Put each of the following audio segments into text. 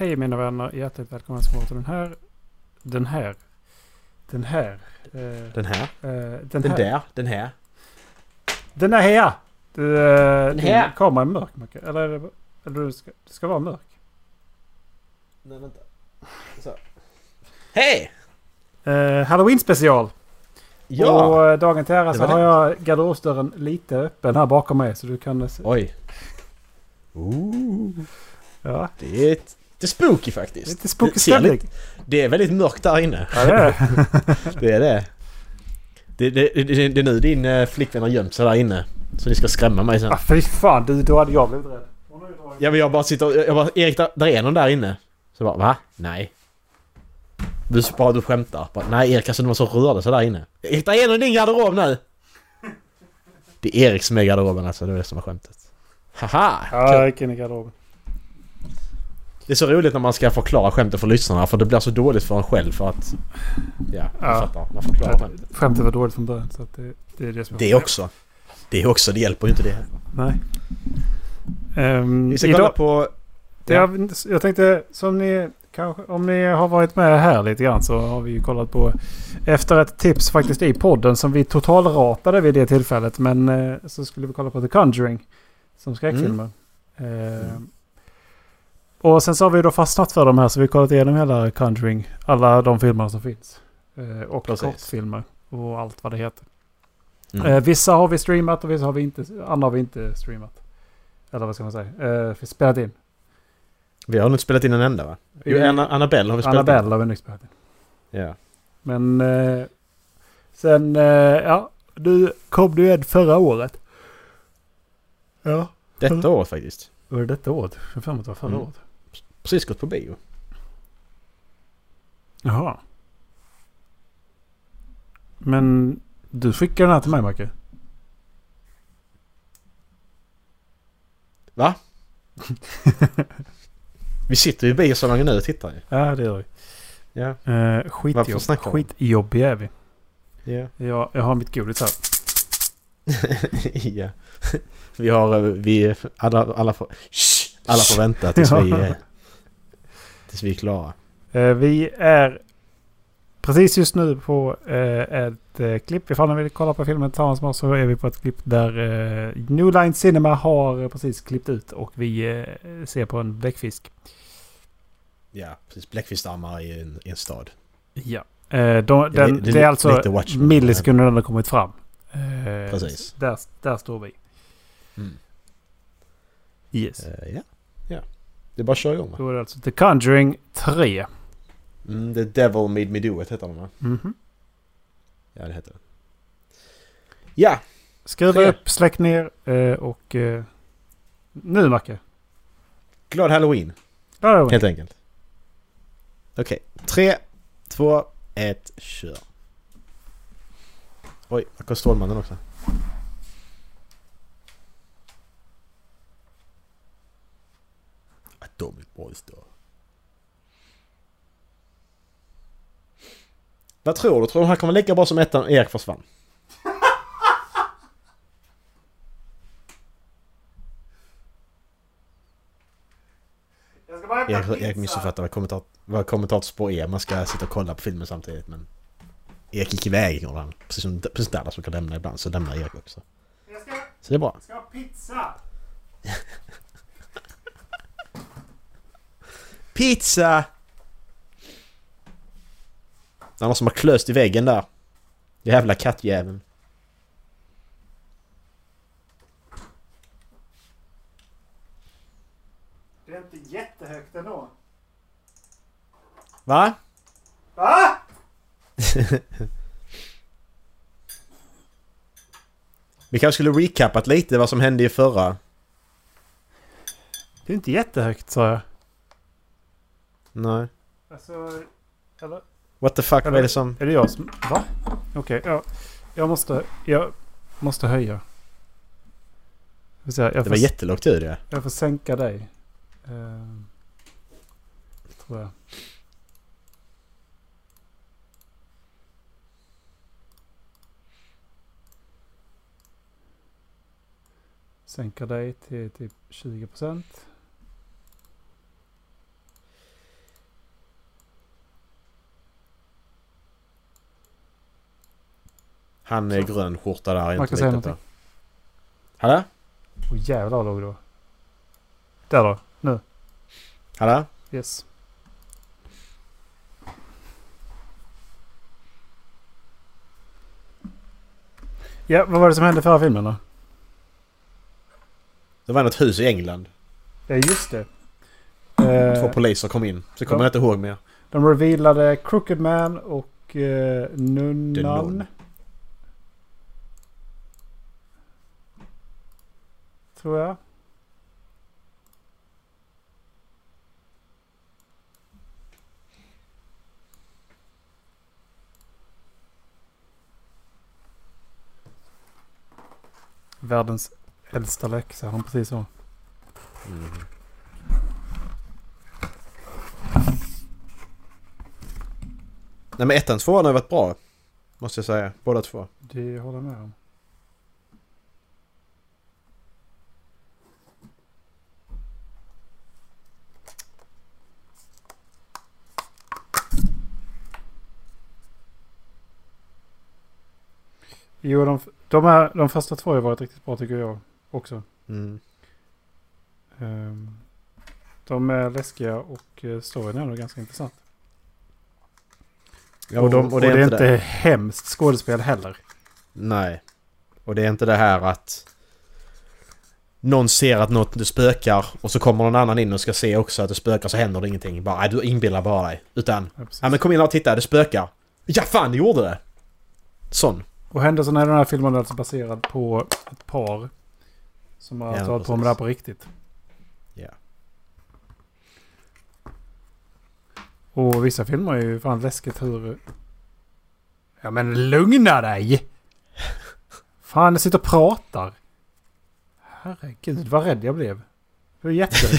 Hej mina vänner, hjärtligt välkomna till den här. Den här. Den här. eh, Den här. eh, den, Den här. där. Den här. Den är här! Eh, Den din här. kamera är mörk Macke. Eller, det- eller du ska, du ska vara mörk. Nej, vänta. Så. Hej! Eh, Halloween special! Ja! Och eh, dagen till ära Det så har det. jag garderobsdörren lite öppen här bakom mig så du kan... se- Oj. Ooh. Ja, Det är ett, det är spooky faktiskt. lite spooky stämning. lite- Det är väldigt mörkt där inne. Ja, det är det. Det är det. Det, det, det, det, det är nu din eh, flickvän har gömt sig där inne. Så ni ska skrämma mig sen. ah, fy fan, du, då hade jag blivit rädd. Ja men jag bara sitter jag bara Erik där, där är någon där inne. Så bara va? Nej. Du bara du skämtar. Bara, Nej Erik alltså det var så rörde sig där inne. Erik där är någon i din garderob nu! Det är Erik som är garderoben alltså, det är det som är skämtet. Haha! Ja, jag gick in i garderoben. Det är så roligt när man ska förklara skämtet för lyssnarna för det blir så dåligt för en själv för att... Ja, Ja. fattar. Man förklarar skämtet. Skämtet var dåligt från början så det, det är det som är Det också. Det också, det hjälper ju inte det heller. Nej. Um, Vi ska kolla på... det jag, jag tänkte som ni kanske om ni har varit med här lite grann så har vi ju kollat på efter ett tips faktiskt i podden som vi totalratade vid det tillfället. Men eh, så skulle vi kolla på The Conjuring som skräckfilmer. Eh, Och sen så har vi då fastnat för de här så vi har kollat igenom hela Conjuring. Alla de filmerna som finns. Eh, och Precis. kortfilmer och allt vad det heter. Mm. Eh, vissa har vi streamat och vissa har vi inte, andra har vi inte streamat. Eller vad ska man säga? Eh, spelat in. Vi har nog inte spelat in en enda va? Jo, Anna, Annabelle har vi spelat Annabelle in. har vi nu spelat in. Ja. Men eh, sen, eh, ja, du kom du en förra året. Ja. Detta året faktiskt. Var det detta året? Jag har för mig att det var förra Mm. året. Precis gått på bio. Jaha. Men du skickade den här till mig Macke. Va? vi sitter ju i biosalongen nu och tittar ju. Ja det gör vi. Ja. Eh, skitjobb, skitjobbiga är vi. Ja. Jag, jag har mitt godis här. ja. Vi har... eh, Vi... Alla, alla får... Shh! Alla får vänta tills vi... Eh, Tills vi är klara. Eh, vi är precis just nu på eh, ett eh, klipp. Ifall ni vill kolla på filmen tillsammans med oss så är vi på ett klipp där New Line Cinema har precis klippt ut och vi ser på en bläckfisk. Ja, precis. Bläckfiskarmar i en, i en stad. Ja. De, den, det det, är är alltså millisekunder den har kommit fram. Precis. Där, där står vi. Mm. Yes. Eh, ja. Det är bara att köra igång va? Då är det alltså The Conjuring 3. Mm, The Devil Made Me Do It heter den va? Mhm. Ja, det heter den. Ja! Skruva Tre. upp, släck ner eh, och... Eh, nu Macke. Glad Halloween, är vi. helt enkelt. Okej. Tre, två, ett, kör. Oj, här kom Stålmannen också. Atomic Boys då. Vad tror du? Tror du han kommer lika bra som ettan Erik försvann? Erik, Erik missuppfattar vad, kommentar, vad kommentatorspår är. Man ska sitta och kolla på filmen samtidigt men... Erik gick iväg gjorde han. Precis som precis Dallas brukar lämna ibland så lämnar Erik också. Jag ska, Så det är bra. ska ha pizza! Pizza! Det är någon som har klöst i väggen där. Jävla kattjäveln. Det är inte jättehögt ändå. Va? Va? Vi kanske skulle recapat lite vad som hände i förra. Det är inte jättehögt sa jag. Nej. Alltså, eller? What the fuck, vad är det som... Är det jag som... Va? Okej, ja. Jag måste... Jag måste höja. Se, jag, Det får, var jättelågt ljud ja. jag får sänka dig. Ehm, tror jag. Sänka dig till typ 20 procent. Han är Så. grön skjorta där. Man Inte säga riktigt där. någonting. Hallå? Åh jävlar låg då. Där då. Nu. Hallå? Yes. Ja, vad var det som hände förra filmen då? Det var något hus i England. Ja, just det. Två Eh, poliser kom in. Så kommer ja. jag inte ihåg mer. de revealade Crooked Man och eh, The Nunnan. Tror jag. Världens äldsta läxa, han precis så. Mm. Nej men ettan och tvåan har varit bra. Måste jag säga. Båda två. Det håller jag med om. Jo, de, de, här, de första två har varit riktigt bra tycker jag också. Mm. Ehm, de är läskiga och eh, storyn är nog ganska intressant. Ja, och, de, och det är inte det. hemskt skådespel heller. Nej. Och det är inte det här att någon ser att något det spökar och så kommer någon annan in och ska se också att det spökar så händer det ingenting. Bara, nej, du inbillar bara dig. Utan, Ja, ja men kom in och titta, det spökar. Ja fan, det gjorde det! Sån. Och händelserna i den här filmen är alltså baserad på ett par. Som har Ja, alltså hållit på med det här på riktigt. Ja. Och vissa filmer är ju fan läskigt hur... Ja men lugna dig! Fan, jag sitter och pratar. Herregud, vad rädd jag blev. Det var jätte...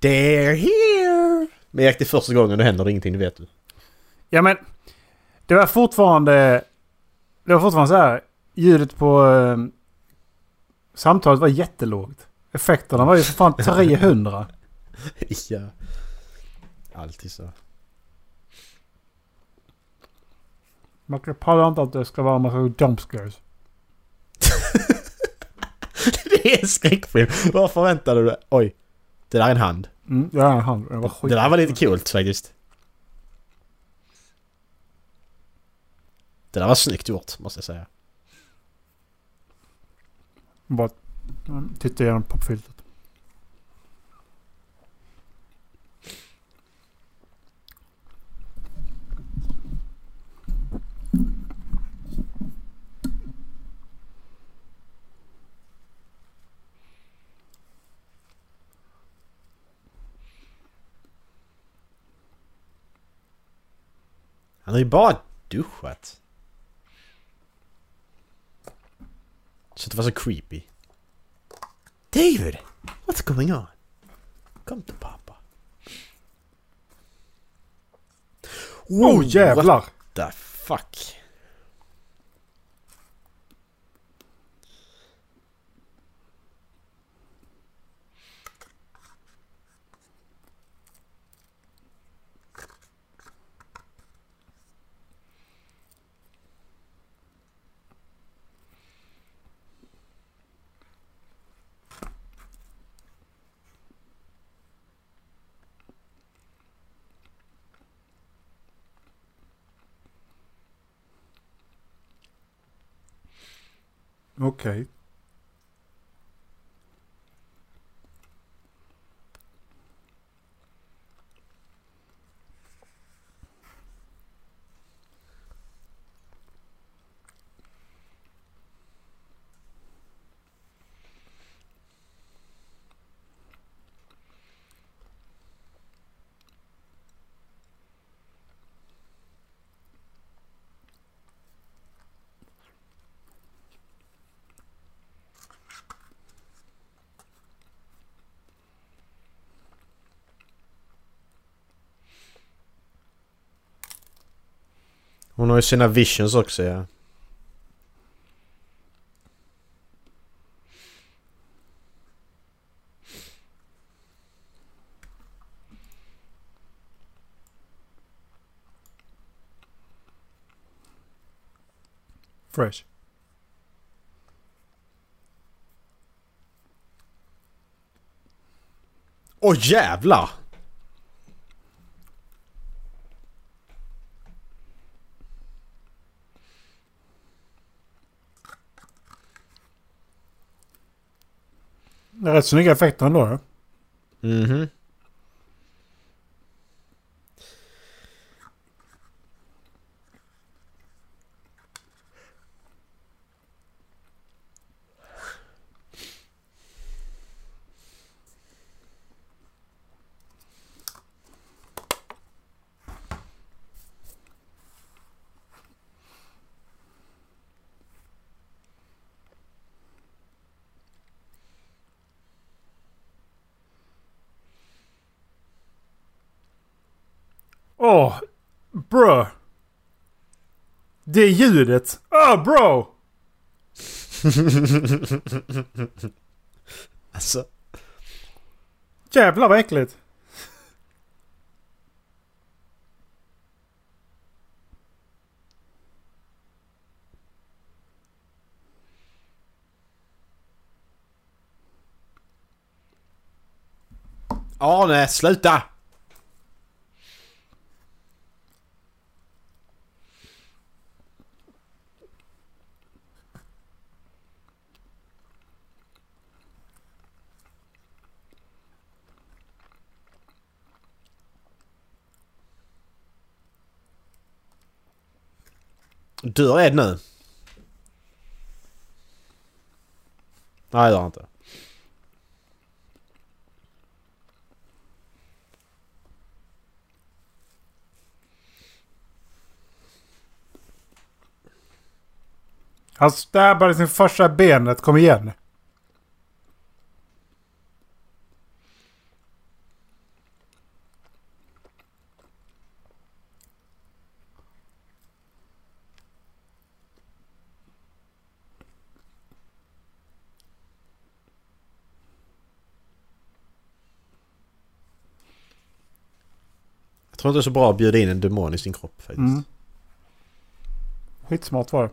They're here! Men Erik, det är första gången det händer ingenting, det vet du. Ja men... Det var fortfarande... Det var fortfarande så här. Ljudet på... Eh, samtalet var jättelågt. Effekterna var ju för fan 300. ja. Alltid så. Man pallar inte att det ska vara en massa jump scares. det är en skräckfilm. Vad förväntade du dig? Oj. Det där är en hand. Mm, ja, han, det var skit. Det där var lite coolt faktiskt. Det där var snyggt gjort, måste jag säga. Bara titta igenom popfiltret. Han har ju bara duschat. Så det var så creepy. David! What's going on? Come to papa. Oh jävlar! What the fuck? Okej. Hon har ju sina visions också ja. Fresh. Åh oh, jävlar! Det är rätt snygga effekter ändå. Ja. Mhm. Åh! Bro! Det ljudet! Åh bro! Alltså. Jävlar vad äckligt. Arne, sluta! Dör Ed nu? Nej, det gör han inte. Han stabbade sin första benet. Kom igen. Tror inte det är så bra att bjuda in en demon i sin kropp faktiskt. Mm. Skitsmart var det.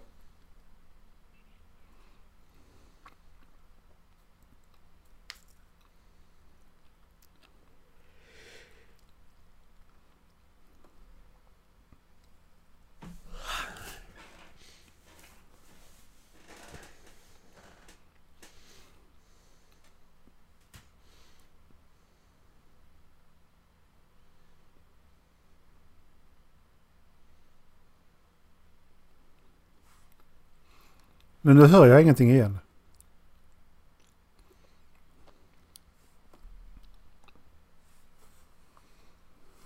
Men nu hör jag ingenting igen.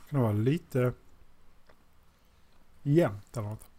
Kan det vara lite jämnt eller något?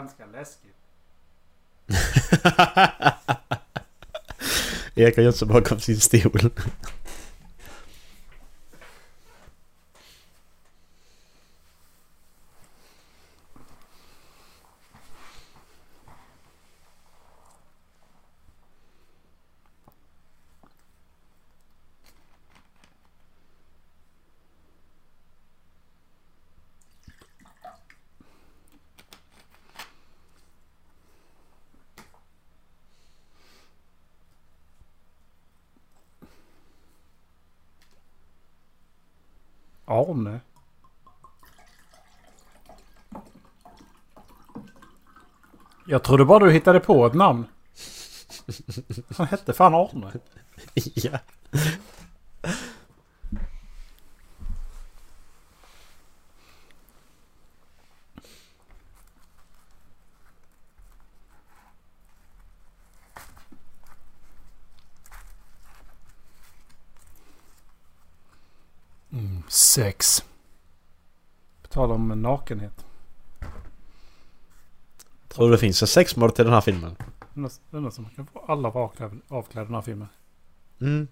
Ganska läskigt. Erik har gömt sig bakom sin stol. Arne? Jag trodde bara du hittade på ett namn. Han hette fan Arne. ja. Mm, sex. På tal om nakenhet. Tror du det finns en sexmord till den här filmen? Undrar undrar om man kan få alla vara avklädda avklädda i den här filmen. Mm.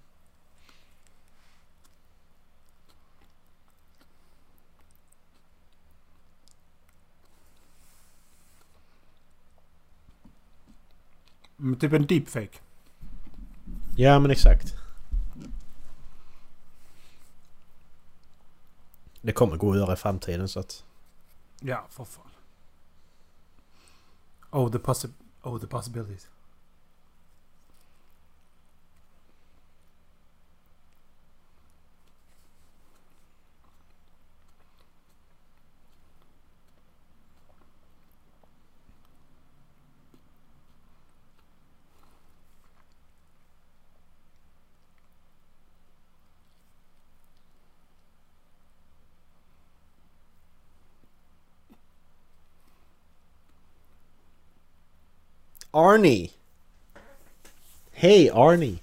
Mm, typ en deepfake. Ja men exakt. Det kommer gå att göra i framtiden så att... Ja, för fan. Oh, the, possi oh, the possibilities. Arnie! Hey, Arnie!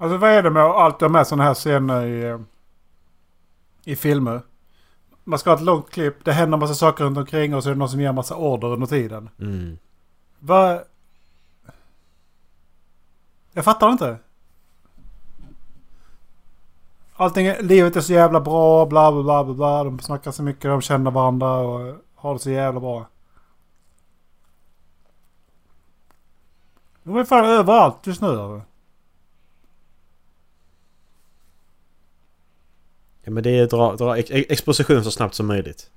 Alltså vad är det med att alltid ha med sådana här scener i, eh, i filmer? Man ska ha ett långt klipp, det händer en massa saker runt omkring och så är det någon som ger en massa order under tiden. Mm. Vad... Jag fattar inte. Allting, livet är så jävla bra, bla bla bla bla bla. De snackar så mycket, de känner varandra och har det så jävla bra. De är fan överallt just nu. Ja men det är dra, dra ex exposition så snabbt som möjligt.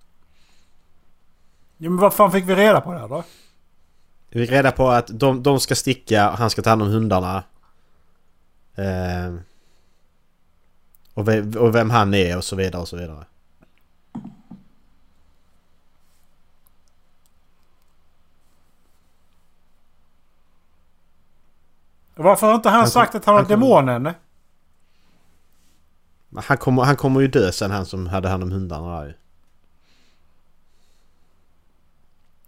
Ja, men vad fan fick vi reda på det här då? Vi fick reda på att de, de ska sticka, han ska ta hand om hundarna. Eh, och, ve, och vem han är och så vidare och så vidare. Varför har inte han, Han sagt att han kom- demonen? Han kommer, han kommer ju dö sen han som hade hand om hundarna där ju.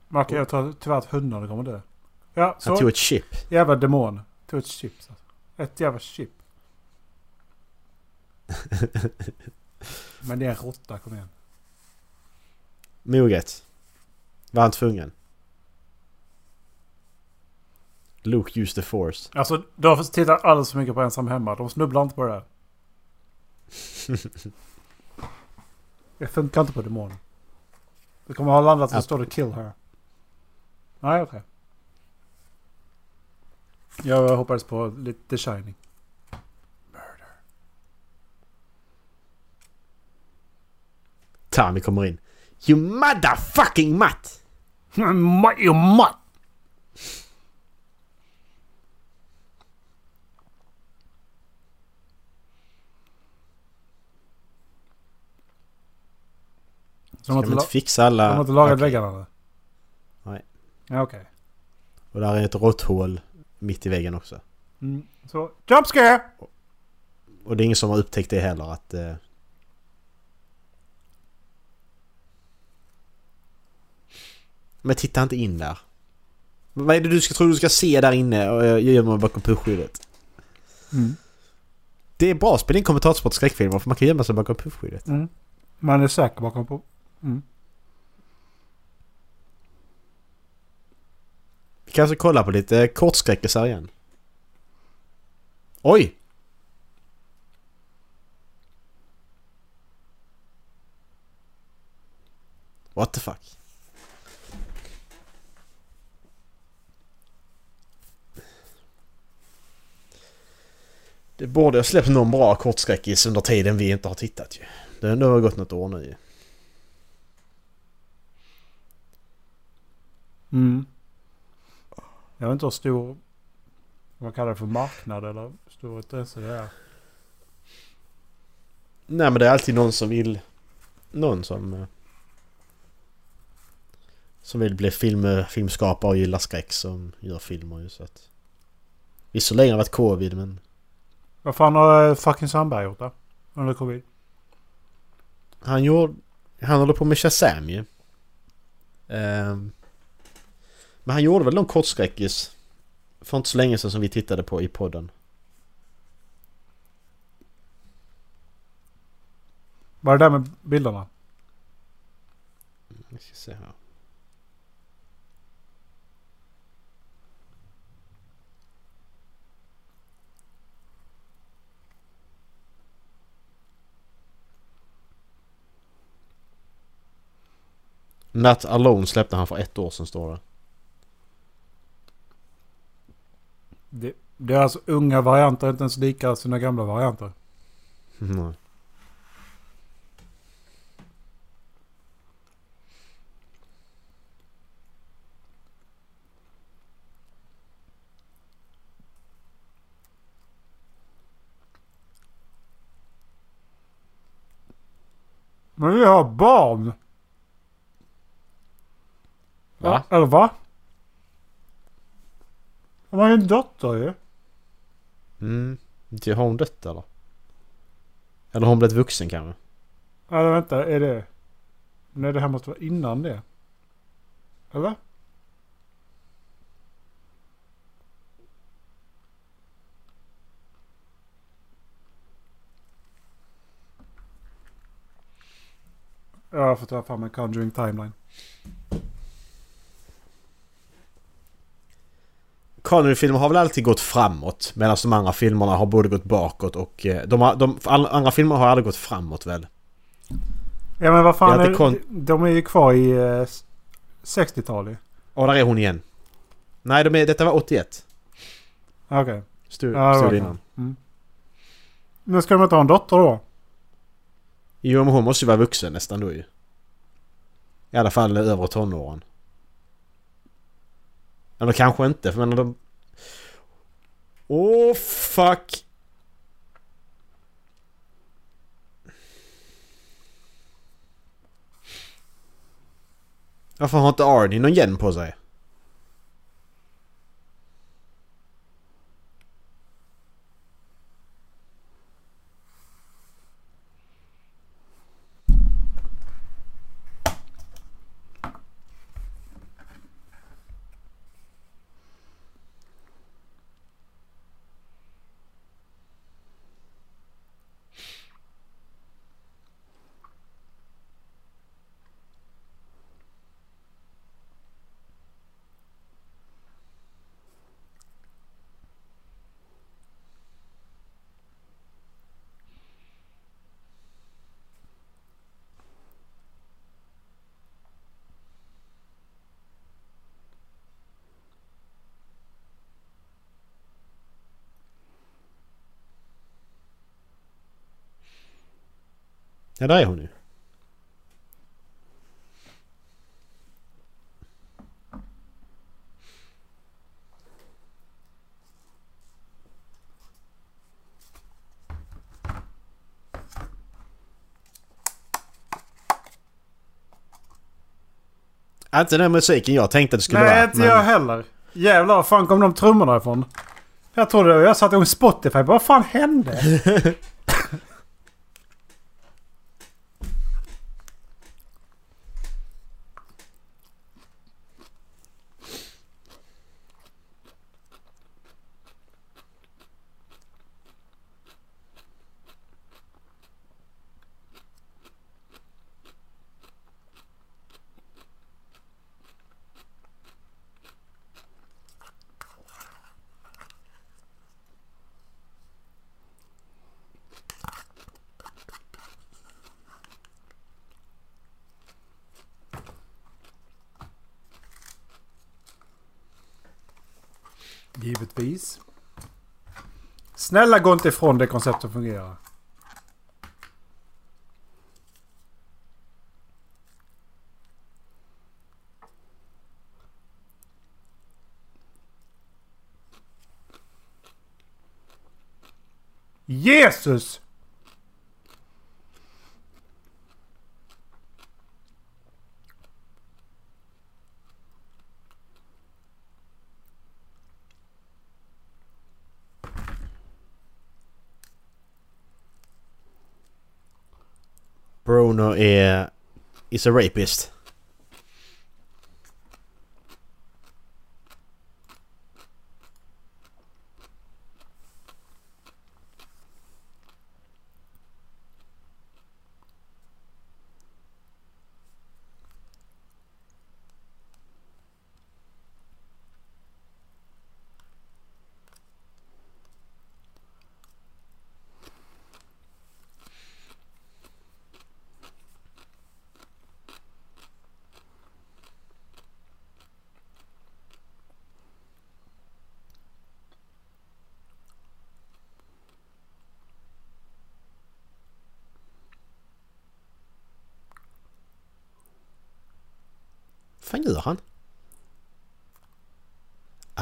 Mark, jag tror tyvärr att hundarna kommer dö. Ja, Han så. tog ett chip. Jävla demon. Tog ett chip. Alltså. Ett jävla chip. Men det är en råtta, kom igen. Moget. Var han tvungen? Luke used the force. Alltså, de tittar alldeles för mycket på Ensam Hemma. De snubblar inte på det där. Det funkar inte på demonen. Det kommer ha landat så står det kill här. Nej, okej. Jag hoppades på lite The Shining. Tommy kommer in. You motherfucking mutt! Mario Mutt! Så de har inte, la- fixa de alla... har inte lagat Okej. väggarna eller? Nej. Ja, okej. Och där är ett råtthål mitt i väggen också. Mm. Så, jump scare! Och det är ingen som har upptäckt det heller att... Eh... Men titta inte in där. Vad är det du ska tro du ska se där inne och jag gömmer mig bakom puffskyddet? Mm. Det är bra att spela in kommentatorsport skräckfilmer för man kan gömma sig bakom puffskyddet. Mm. Man är säker bakom. Mm. Vi kanske kollar kolla på lite kortskräckisar igen. Oj! What the fuck? Det borde ha släppts någon bra kortskräckis under tiden vi inte har tittat ju. Det har ändå gått något år nu ju. Mm. Jag vet inte hur stor... Vad kallar det för marknad eller stor intresse det är. Nej men det är alltid någon som vill... Någon som... eh, Som vill bli film, filmskapare och gillar skräck som gör filmer ju så att... Visserligen har det varit covid men... Vad fan har eh, fucking Sandberg gjort då? Under covid? Han gjorde... Han håller på med Shazam ju. Ehm, men han gjorde väl någon kortskräckis för inte så länge sedan som vi tittade på i podden. Vad är det där med bilderna? Vi ska se här. Not Alone släppte han för ett år sedan står det. Det, är alltså unga varianter, inte ens lika sina gamla varianter. Nej. Men vi har barn! Va? Eller va? Han har ju en dotter ju. Mm. Har hon dött eller? Eller har hon blivit vuxen kanske? Eller vänta, är det... Nej det här måste vara innan det. Eller? Jag får ta fram en Conjuring Timeline. Connery-filmer har väl alltid gått framåt medan de andra filmerna har både gått bakåt och... eh, De, har, de andra filmer har aldrig gått framåt väl? Ja men vad fan är kon- de, är ju kvar i eh, 60-tal ju. Och där är hon igen. Nej, de är, detta var 81. Okej. Stod, Ja, det stod det. innan. Mm. Men ska de inte ha en dotter då? Jo, men hon måste ju vara vuxen nästan då ju. I alla fall över tonåren. Eller kanske inte, för men de... Åh, oh, fuck! Varför har inte Arnie någon gen på sig? Ja, där är hon ju. Inte den musiken jag tänkte att det skulle Nej vara. inte jag heller. Jävlar var fan kom de trummorna ifrån? Jag trodde. Jag satte igång Spotify. Vad fan hände? Snälla gå inte ifrån det konceptet fungerar. Jesus! Bruno är... is a rapist.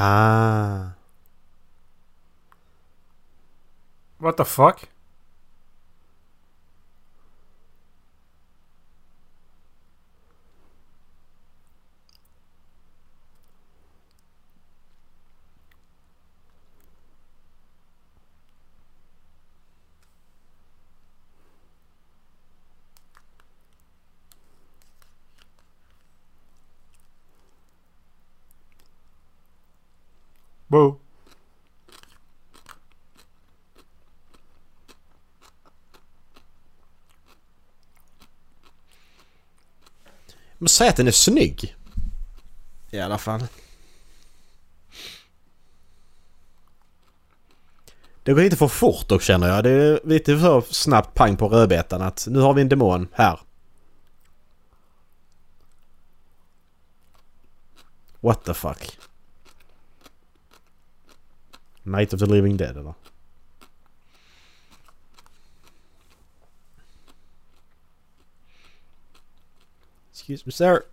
Ah. What the fuck? Boo. Men säg att den är snygg. I alla fall. Det går lite för fort dock känner jag. Det är lite för snabbt pang på rödbetan att nu har vi en demon här. What the fuck? Night of the Living Dead eller? Excuse me sir.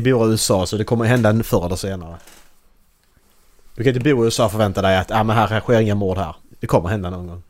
Ni bor i USA så det kommer hända förr eller senare. Du kan inte bo i USA och förvänta dig att ah, men här sker inga mord här. Det kommer hända någon gång.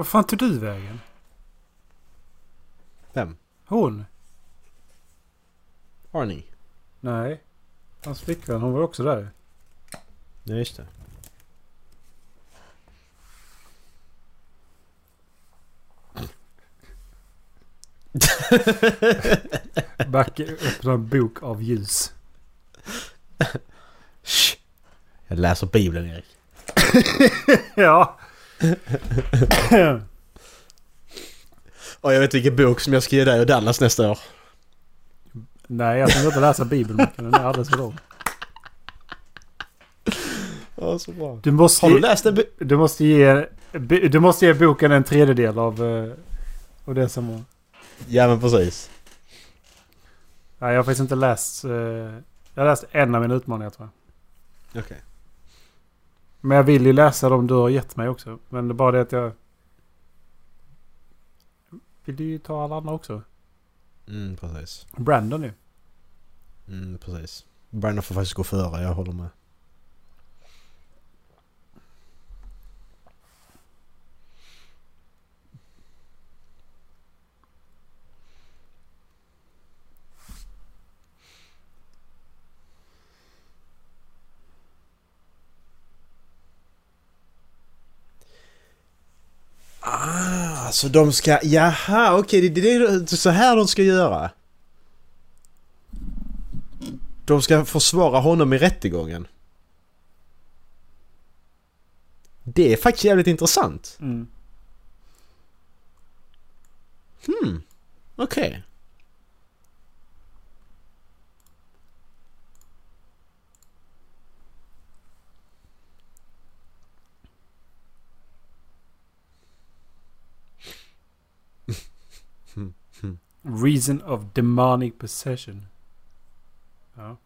Vad fan tog du vägen? Vem? Hon? Arnie? Nej. Hans flickvän. Hon var också där. Ja, just det. Backe öppnar en bok av ljus. Shh. Jag läser Bibeln, Erik. ja. Och jag vet vilken bok som jag ska ge dig och Dallas nästa år. Nej, jag tänker inte läsa bibelboken. Den är alldeles för lång. Ja, så bra. Du måste, Har du läst den? bu- du måste ge... Du måste ge boken en tredjedel av, eh, av det som... Ja, men precis. Nej, jag har faktiskt inte läst... eh, Jag har läst en av mina utmaningar tror jag. Okej. Men jag vill ju läsa dem du har gett mig också. Men det är bara det att jag... Vill du ju ta alla andra också? Mm, precis. Brandon ju. Mm, precis. Brandon får faktiskt gå före, jag håller med. Ah, så de ska... Jaha, okej, det, det, det är så här de ska göra. De ska försvara honom i rättegången. Det är faktiskt jävligt intressant. Mm. Hmm. Okej. Reason of demonic possession. Ja.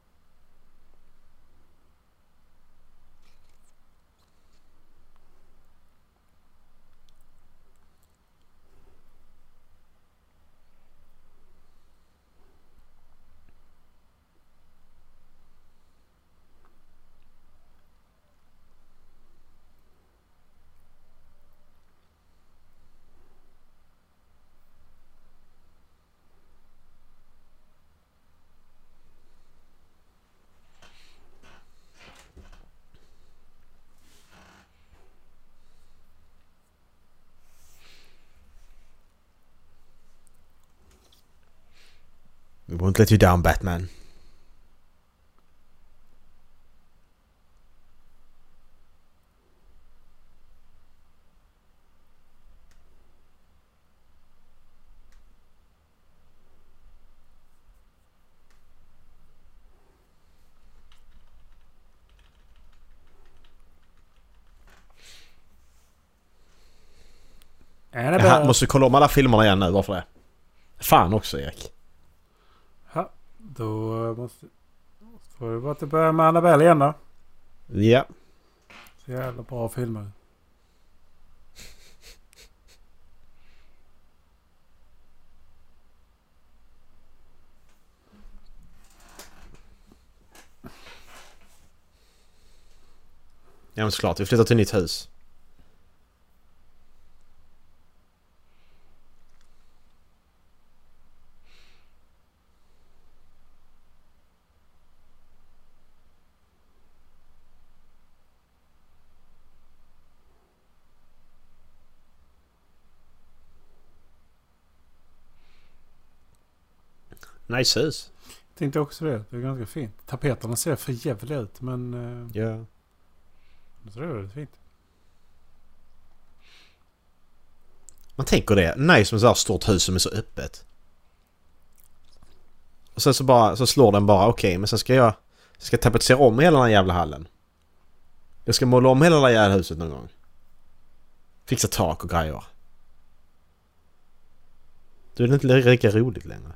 We won't let you down, Batman. Annabelle. Jag måste kolla om alla filmerna igen nu, varför det? Fan också Erik. Då måste... Får vi bara börja med Annabelle igen då. Ja. Så jävla bra filmer. Ja men såklart, vi flyttar till nytt hus. Nice hus. Jag tänkte också det. Det är ganska fint. Tapeterna ser för jävliga ut men... Eh, Ja. så det är väldigt fint. Man tänker det. Nice med så här stort hus som är så öppet. Och sen så bara, så slår den bara okej men sen ska jag... Jag ska tapetsera om hela den här jävla hallen. Jag ska måla om hela det här jävla huset någon gång. Fixa tak och grejer. Då är det inte lika roligt längre.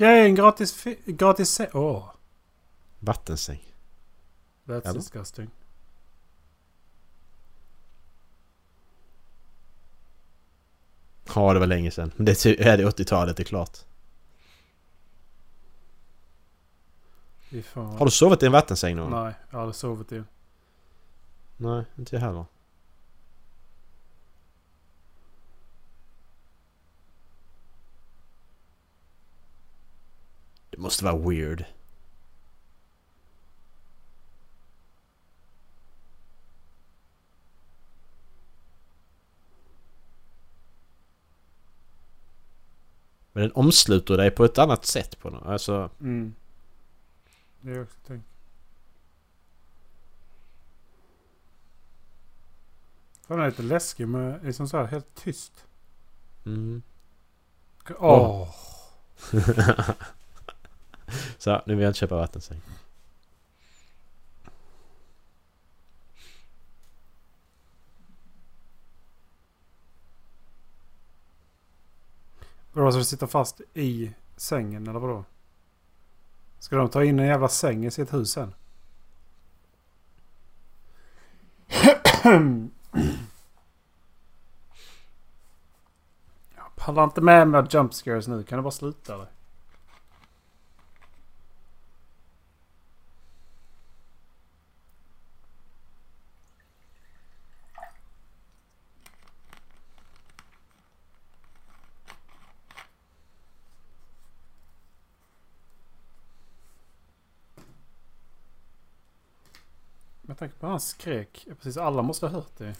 Yay, en gratis... Gratis... se- Åh. Vattensäng. That's Eller? disgusting. Ja, det var länge sedan. Men det är ty- är det 80-talet, det är klart. Fan. Har du sovit i en vattensäng någon gång? Nej, jag har aldrig sovit i. Nej, inte jag heller. Det måste vara weird. Men den omsluter dig på ett annat sätt på något. Alltså... Mm. Det är också tänkt. Fan, den är lite läskig men liksom så här helt tyst. Mm. Åh! Så, nu vill jag inte köpa vattensäng. Vadå, ska du sitta fast i sängen eller vadå? Ska de ta in en jävla säng i sitt hus sen? Jag pallar inte med mig jump scares nu. Kan du bara sluta eller? Med tanke på hans skrek. Precis alla måste ha hört det.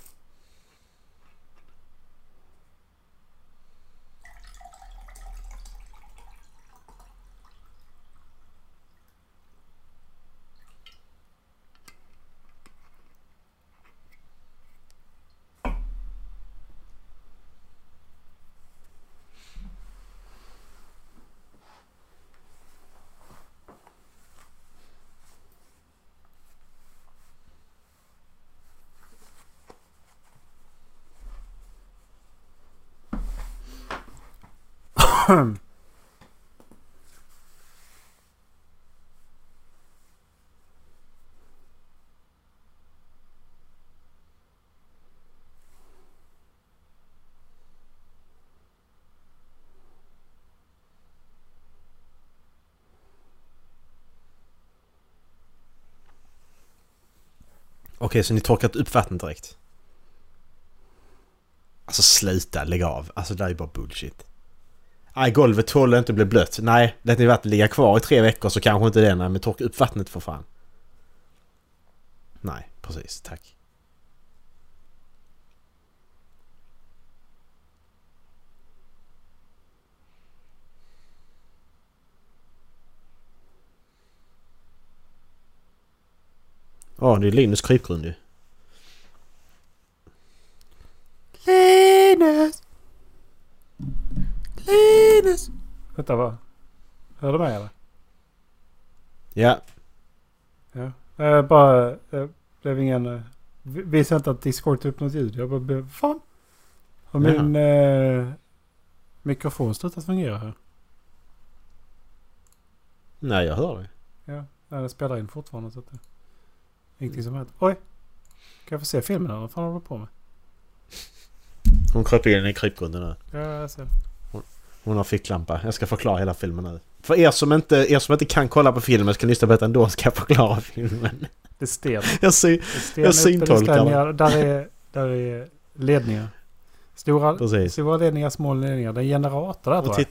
Okej, så ni torkat upp vattnet direkt? Alltså sluta, lägg av. Alltså det där är bara bullshit. Nej, golvet tål inte bli blött. Nej, lät ni vattnet ligga kvar i tre veckor så kanske inte det. Nej, men torka upp vattnet för fan. Nej, precis. Tack. Ja, det är Linus krypgrund ju. Linus! Linus! Vänta, vad? Hör du mig eller? Ja, Ja. Jag bara... Det blev ingen... eh, vi- Visade inte att Discord tog upp något ljud. Jag bara blev... Fan! Har min eh, mikrofon slutat fungera här? nej jag hör dig. Ja, nej, den spelar in fortfarande. Så att det, ingenting som händer. Oj! Kan jag få se filmen eller vad fan håller du på med? Hon kröp in i krypgrunden nu. Ja, jag ser. Hon har ficklampa. Jag ska förklara hela filmen nu. För er som inte, er som inte kan kolla på filmen ska lyssna på detta ändå ska jag förklara filmen. Det är sten. Jag ser... Det är sten Jag syntolkar. Där är, där är ledningar. Stora, Precis. stora ledningar, små ledningar. Det är en generator där tror jag. titt,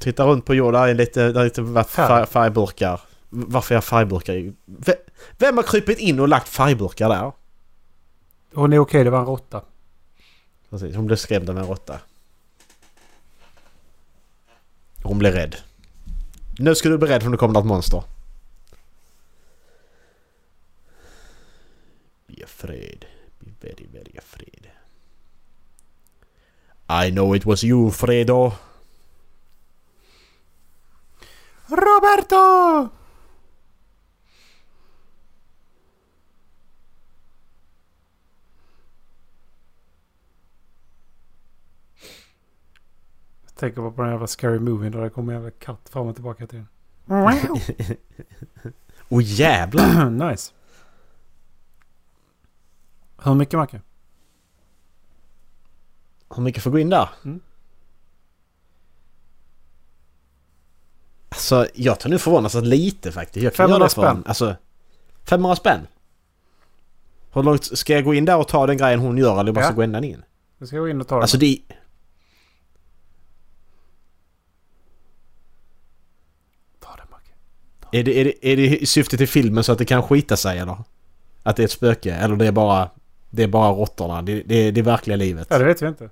titta runt på jorden. Där är lite, där är lite färg, färgburkar. Varför är färgburkar i? Ve- Vem har krypit in och lagt färgburkar där? Hon är okej, det var en råtta. Precis, hon blev skrämd av en råtta. Hon blev rädd. Nu ska du bli rädd för kommer det ett monster. Be afraid. Be very, very afraid. I know it was you, Fredo. Roberto! Tänker bara på den jävla scary movie där det kommer en jävla katt fram och tillbaka till den. Åh jävlar! nice. Hur mycket Macke? Hur mycket får gå in där? Mm. Alltså, jag tar nu förvånansvärt lite faktiskt. Jag kan 500 göra det för en, spänn. Alltså, 500 spänn? Hur långt ska jag gå in där och ta den grejen hon gör eller måste Ja. gå ända in? Du ska gå in och ta den. Alltså det den Macke. Är det, är, det, är det i syfte till filmen så att det kan skita sig eller? Att det är ett spöke? Eller det är bara... Det är bara råttorna? Det, det är det verkliga livet? Ja, det vet vi inte.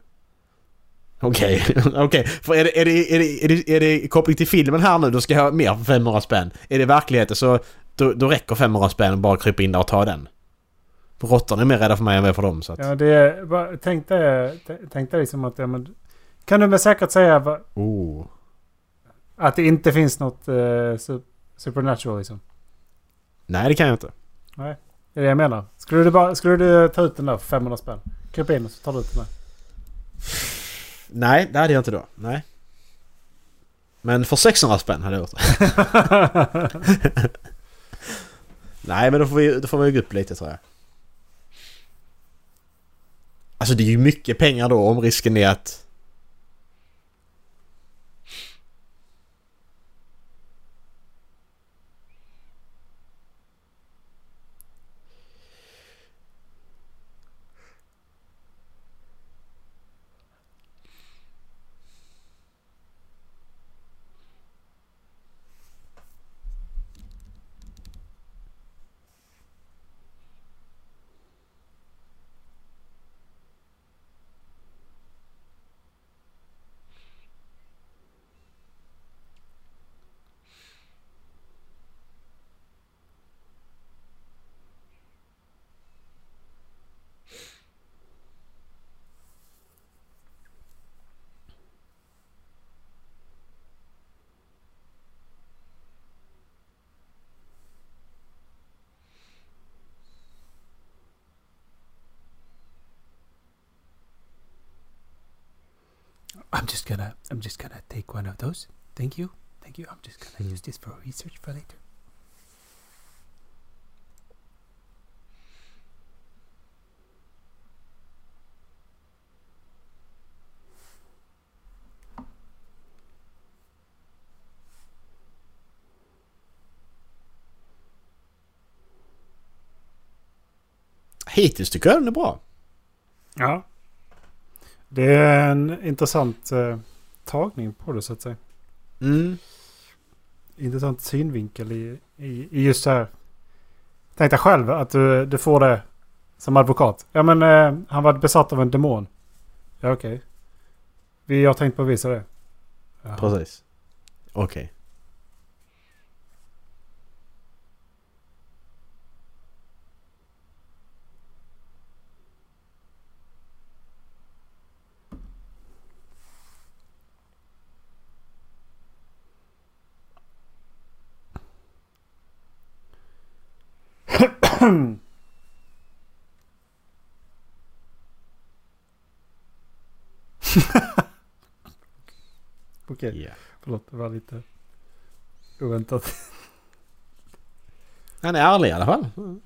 Okej, okej. För är det, är, det, är, det, är, det, är det koppling till filmen här nu, då ska jag ha mer för 500 spänn. Är det verkligheten så då, då räcker 500 spänn och bara krypa in där och ta den. För råttorna är mer rädda för mig än vad jag är för dem så att... Ja, det är, bara- tänk dig, tänk dig liksom att... Ja, men, kan du med säkerhet säga va- Oh. att det inte finns något eh, su- supernatural liksom? Nej, det kan jag inte. Det är det jag menar. Skulle du, bara, skulle du ta ut den där för 500 spänn? Krypa in och så tar du ut den där. Nej, det hade jag inte då. Nej. Men för 600 spänn hade jag gjort det. Nej, men då får vi, då får vi gå upp lite tror jag. Alltså det är ju mycket pengar då om risken är att... those. Thank you. Thank you. I'm just gonna use this for research for later. Hittills tycker jag den är bra. Ja. Det är en intressant eh, tagning på det så att säga. Mm. Intressant synvinkel i, i, i just det här. Tänk dig själv att du, du får det som advokat. Ja men eh, han var besatt av en demon. Ja okej. Vi har tänkt på att visa det. Jaha. Precis. Okej. Okej, Ja. förlåt det var lite oväntat. Han är ärlig i alla fall. Mm.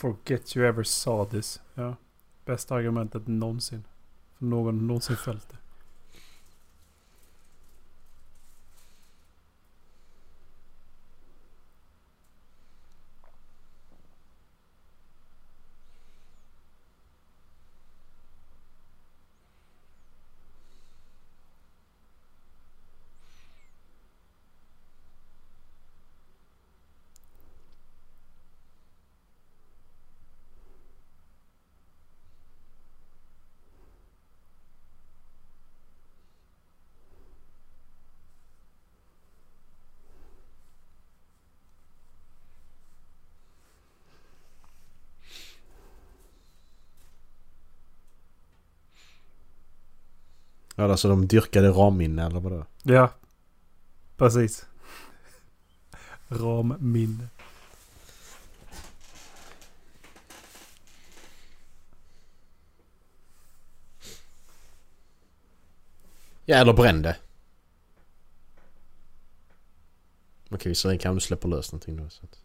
Forget you ever saw this. Ja. Bästa argumentet någonsin. För någon någonsin följt det. Ja, alltså de dyrkade ramminne eller vadå? Ja. Precis. Ramminne. Ja, eller brände. Okej, visserligen kan du släppa lös någonting då. Så att...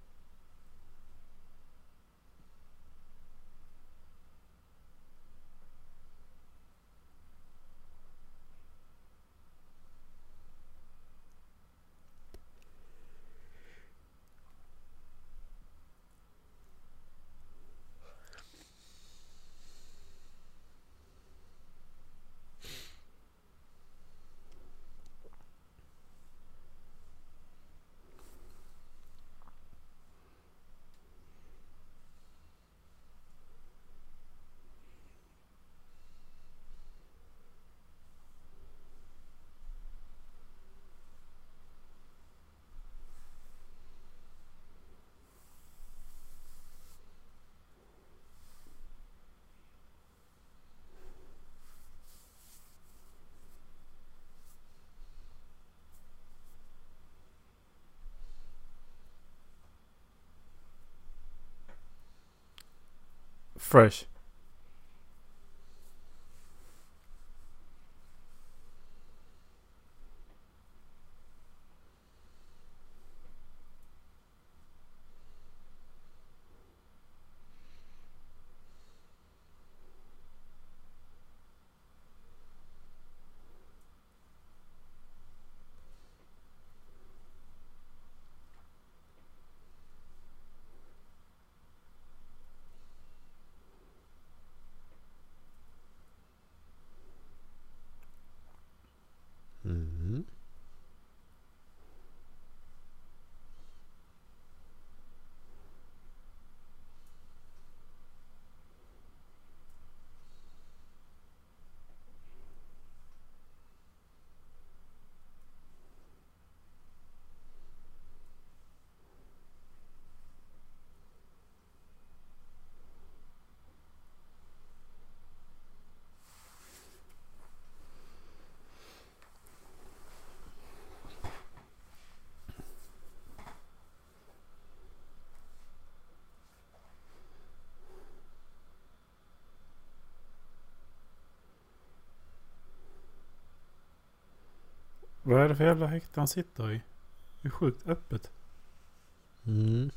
Fresh. Vad är det för jävla häkte han sitter i? Det är sjukt öppet. Mm.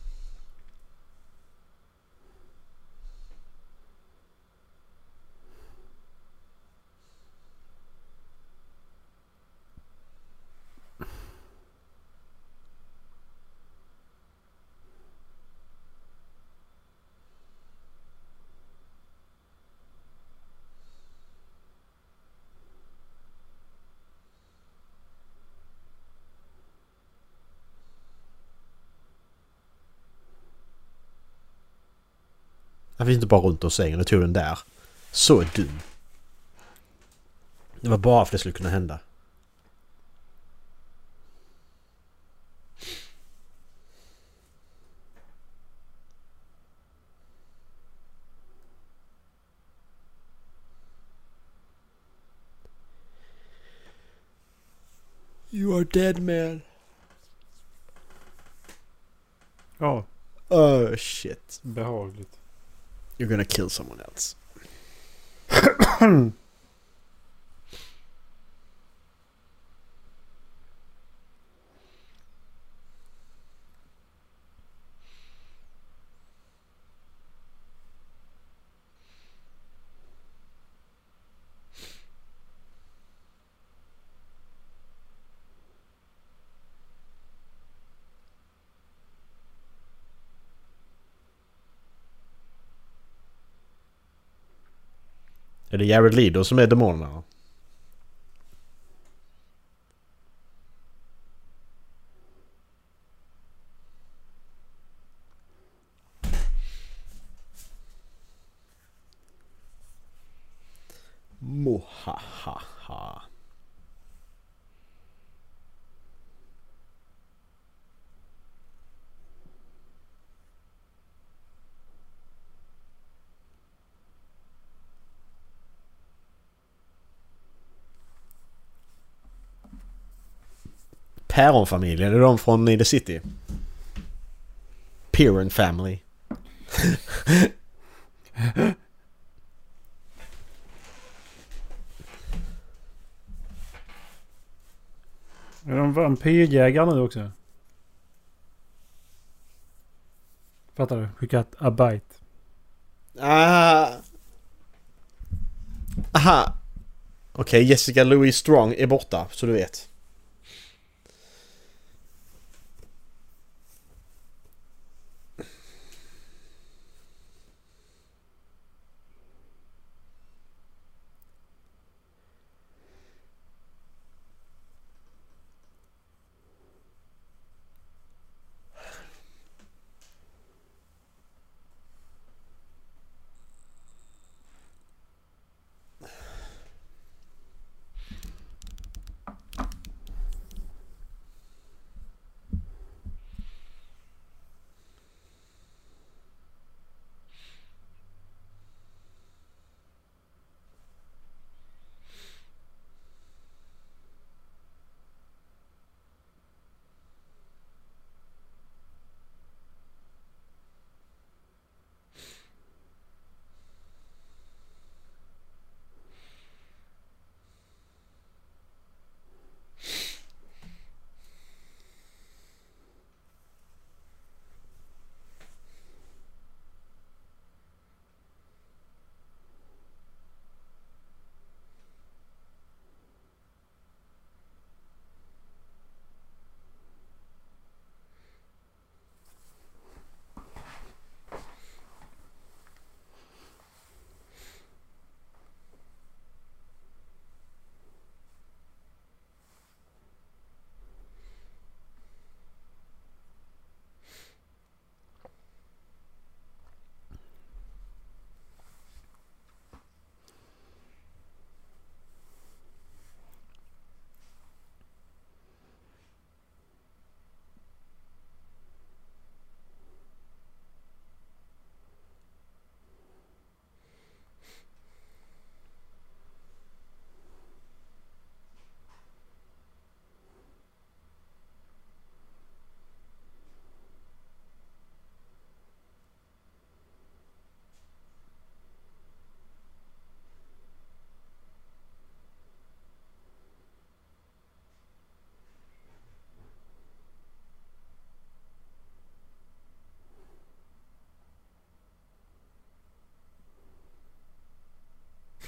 Finns inte bara runt om sängen och tog den där. Så dum. Det var bara för att det skulle kunna hända. You are dead man. Ja, Oh shit. behagligt. You're gonna kill someone else. Är det Jared Leto som är demonerna? Päronfamiljen, är de från In the City? Piran Family. Är de vampyrjägare nu också? Fattar du? Skickat a bite. Ah. Aha. Okej, Jessica Louise Strong är borta, så du vet.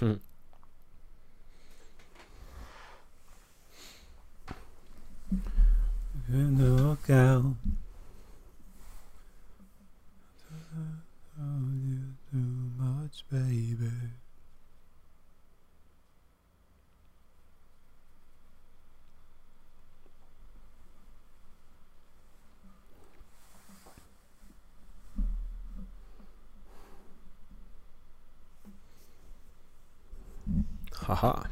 Hmm. And walk out. Oh, you too much, baby. Haha.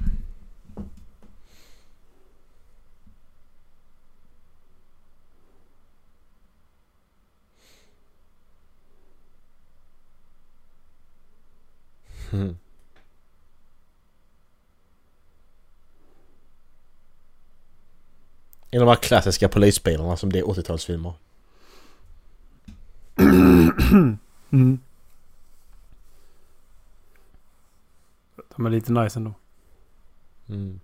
Mm. En av de här klassiska polisbilarna som det är 80-talsfilmer. Mm. De är lite nice ändå. Mm.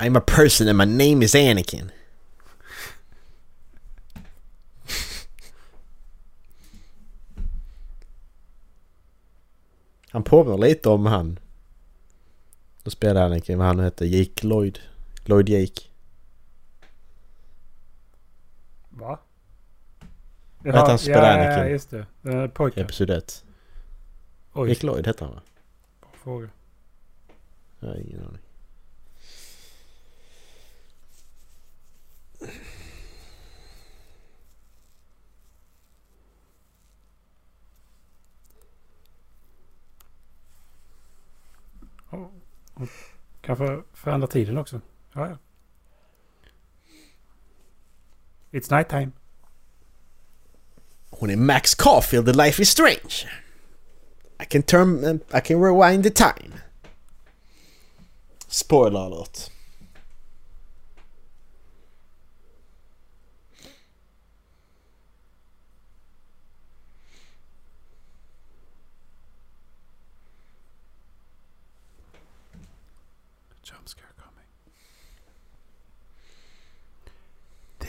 I'm a person and my name is Anakin. Han påminner lite om han. Då spelar Anakin, vad han hette, Jake Lloyd. Lloyd Jake. Va? Vad heter han som spelar ja, Anakin? Ja, just det. Är pojken. Episod 1. Oj, Jake Lloyd hette han va? bra fråga. Jag har ingen aning. Kanske förändra tiden också. Ja, ja. It's night time. Hon är Max Caulfield i Life is Strange. I can turn... I can rewind the time. Spoiler alert.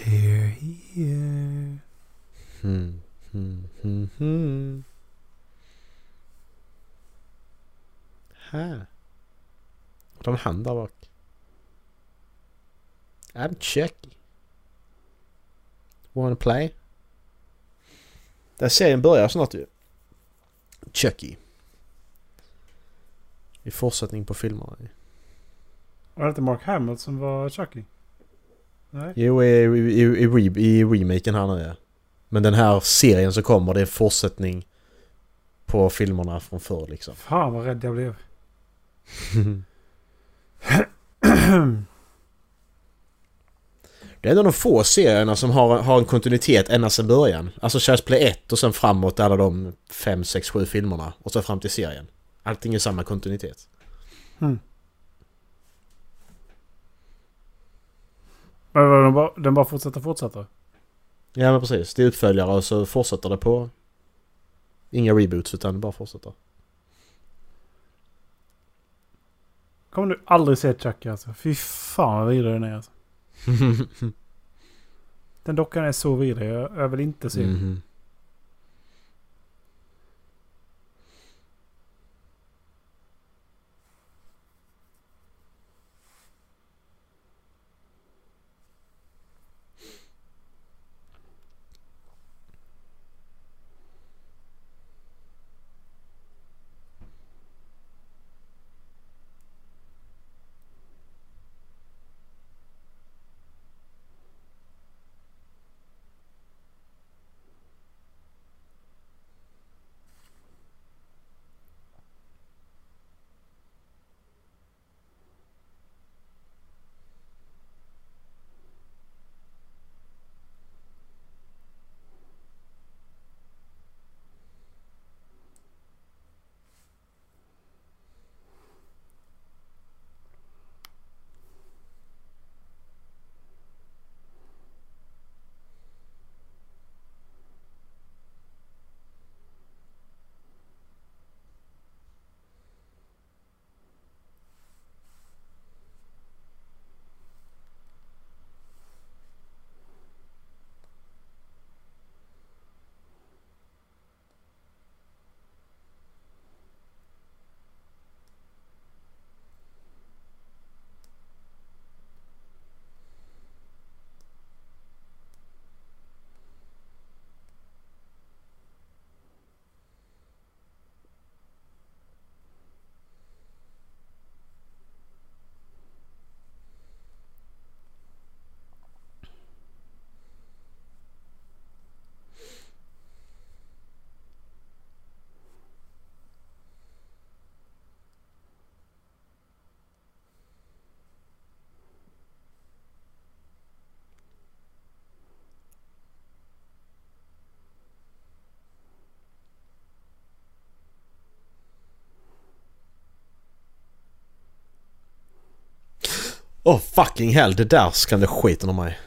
They're here. Hmm. Hmm. Hmm. Hmm. Här. Har de hand där bak? I'm Chucky. Wanna play? Den serien börjar snart ju. Chucky. I fortsättning på filmerna. Var det inte Mark Hamill som var Chucky? Nej. Jo, i, i, i, re- i remaken här nu ja. Men den här serien som kommer, det är en fortsättning på filmerna från förr liksom. Fan vad rädd jag blev. Det är en av de få serierna som har, har en kontinuitet ända sedan början. Alltså Child's Play 1 och sen framåt alla de 5, 6, 7 filmerna. Och så fram till serien. Allting är samma kontinuitet. Hmm. Men den, bara, den bara fortsätter fortsätter? Ja men precis, det är uppföljare och så fortsätter det på... Inga reboots utan det bara fortsätter. Kommer du aldrig se Chucky alltså? Fy fan vad vidrig den är alltså. Den dockan är så vidrig. Jag, jag vill inte se den. Mhm. Oh fucking hell, det där skrämde skiten av mig.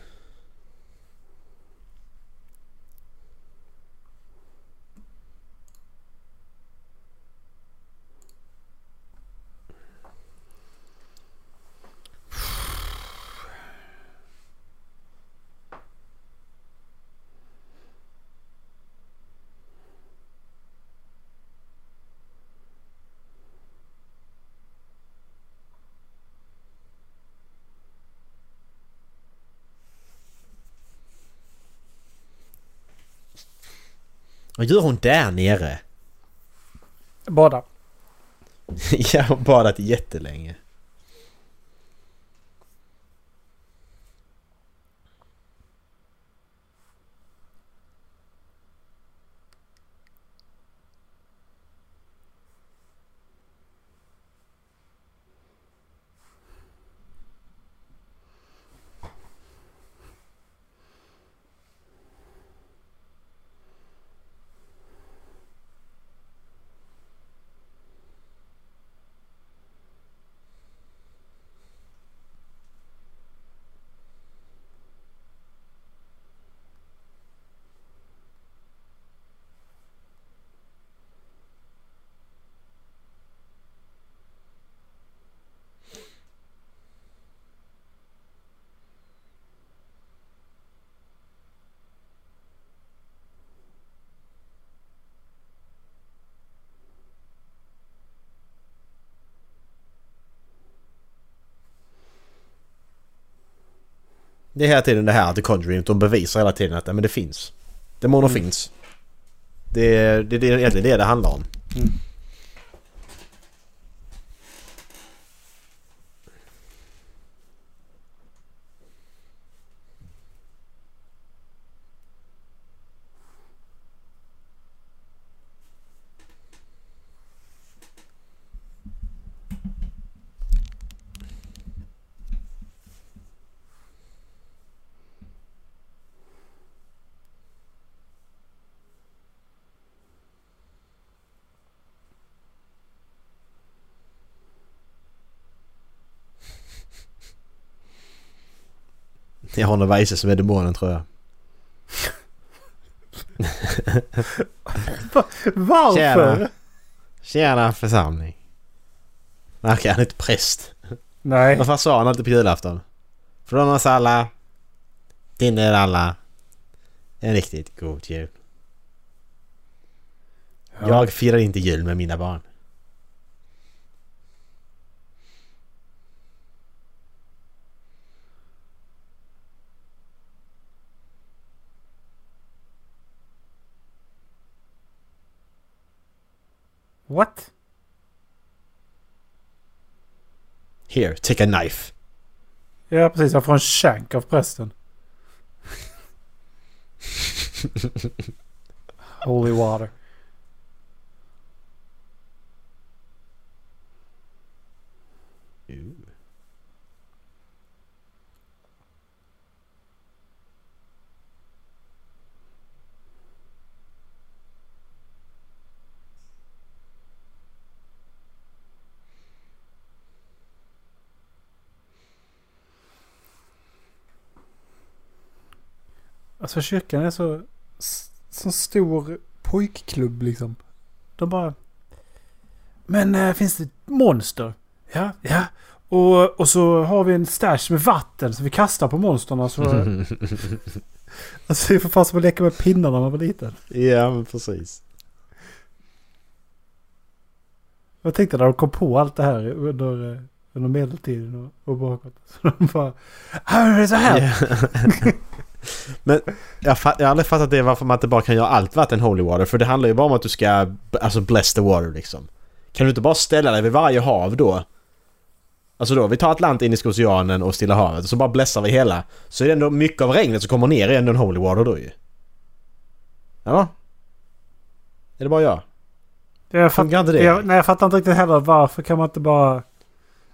Vad gör hon där nere? Bada. Jag har badat jättelänge. Det är hela tiden det här The Conjuring. De bevisar hela tiden att men det finns. Demoner Mm. finns. Det är, det är egentligen det det handlar om. Mm. Jag har någon Weise som är demonen tror jag. Varför? Tjena. Tjena församling. Verkar han inte präst? Nej. Vad fan sa han alltid på julafton? Från oss alla. Till er alla. En riktigt god jul. Ja. Jag firar inte jul med mina barn. What? Here, take a knife. Ja precis, jag får en shank av prästen. Holy water. Alltså kyrkan är så, så stor pojkklubb liksom. De bara... Men äh, finns det monster? Ja, ja. Och, och så har vi en stash med vatten så vi kastar på monsterna så... alltså det är för fan som att leka med pinnar när man var liten. ja men precis. Jag tänkte när de kom på allt det här under, eh, under medeltiden och, och bakåt. Så de bara... Här är det så här! Ja. Men jag, fa- jag har aldrig fattat det varför man inte bara kan göra allt vatten holy water. För det handlar ju bara om att du ska alltså bless the water liksom. Kan du inte bara ställa dig vid varje hav då? Alltså då, vi tar Atlant, Indiska oceanen och Stilla havet och så bara blessar vi hela. Så är det ändå mycket av regnet som kommer ner i ändå en holy water då ju. Ja? Är det bara jag? Jag, Funkar inte det? jag, nej, jag fattar inte riktigt heller varför kan man inte bara...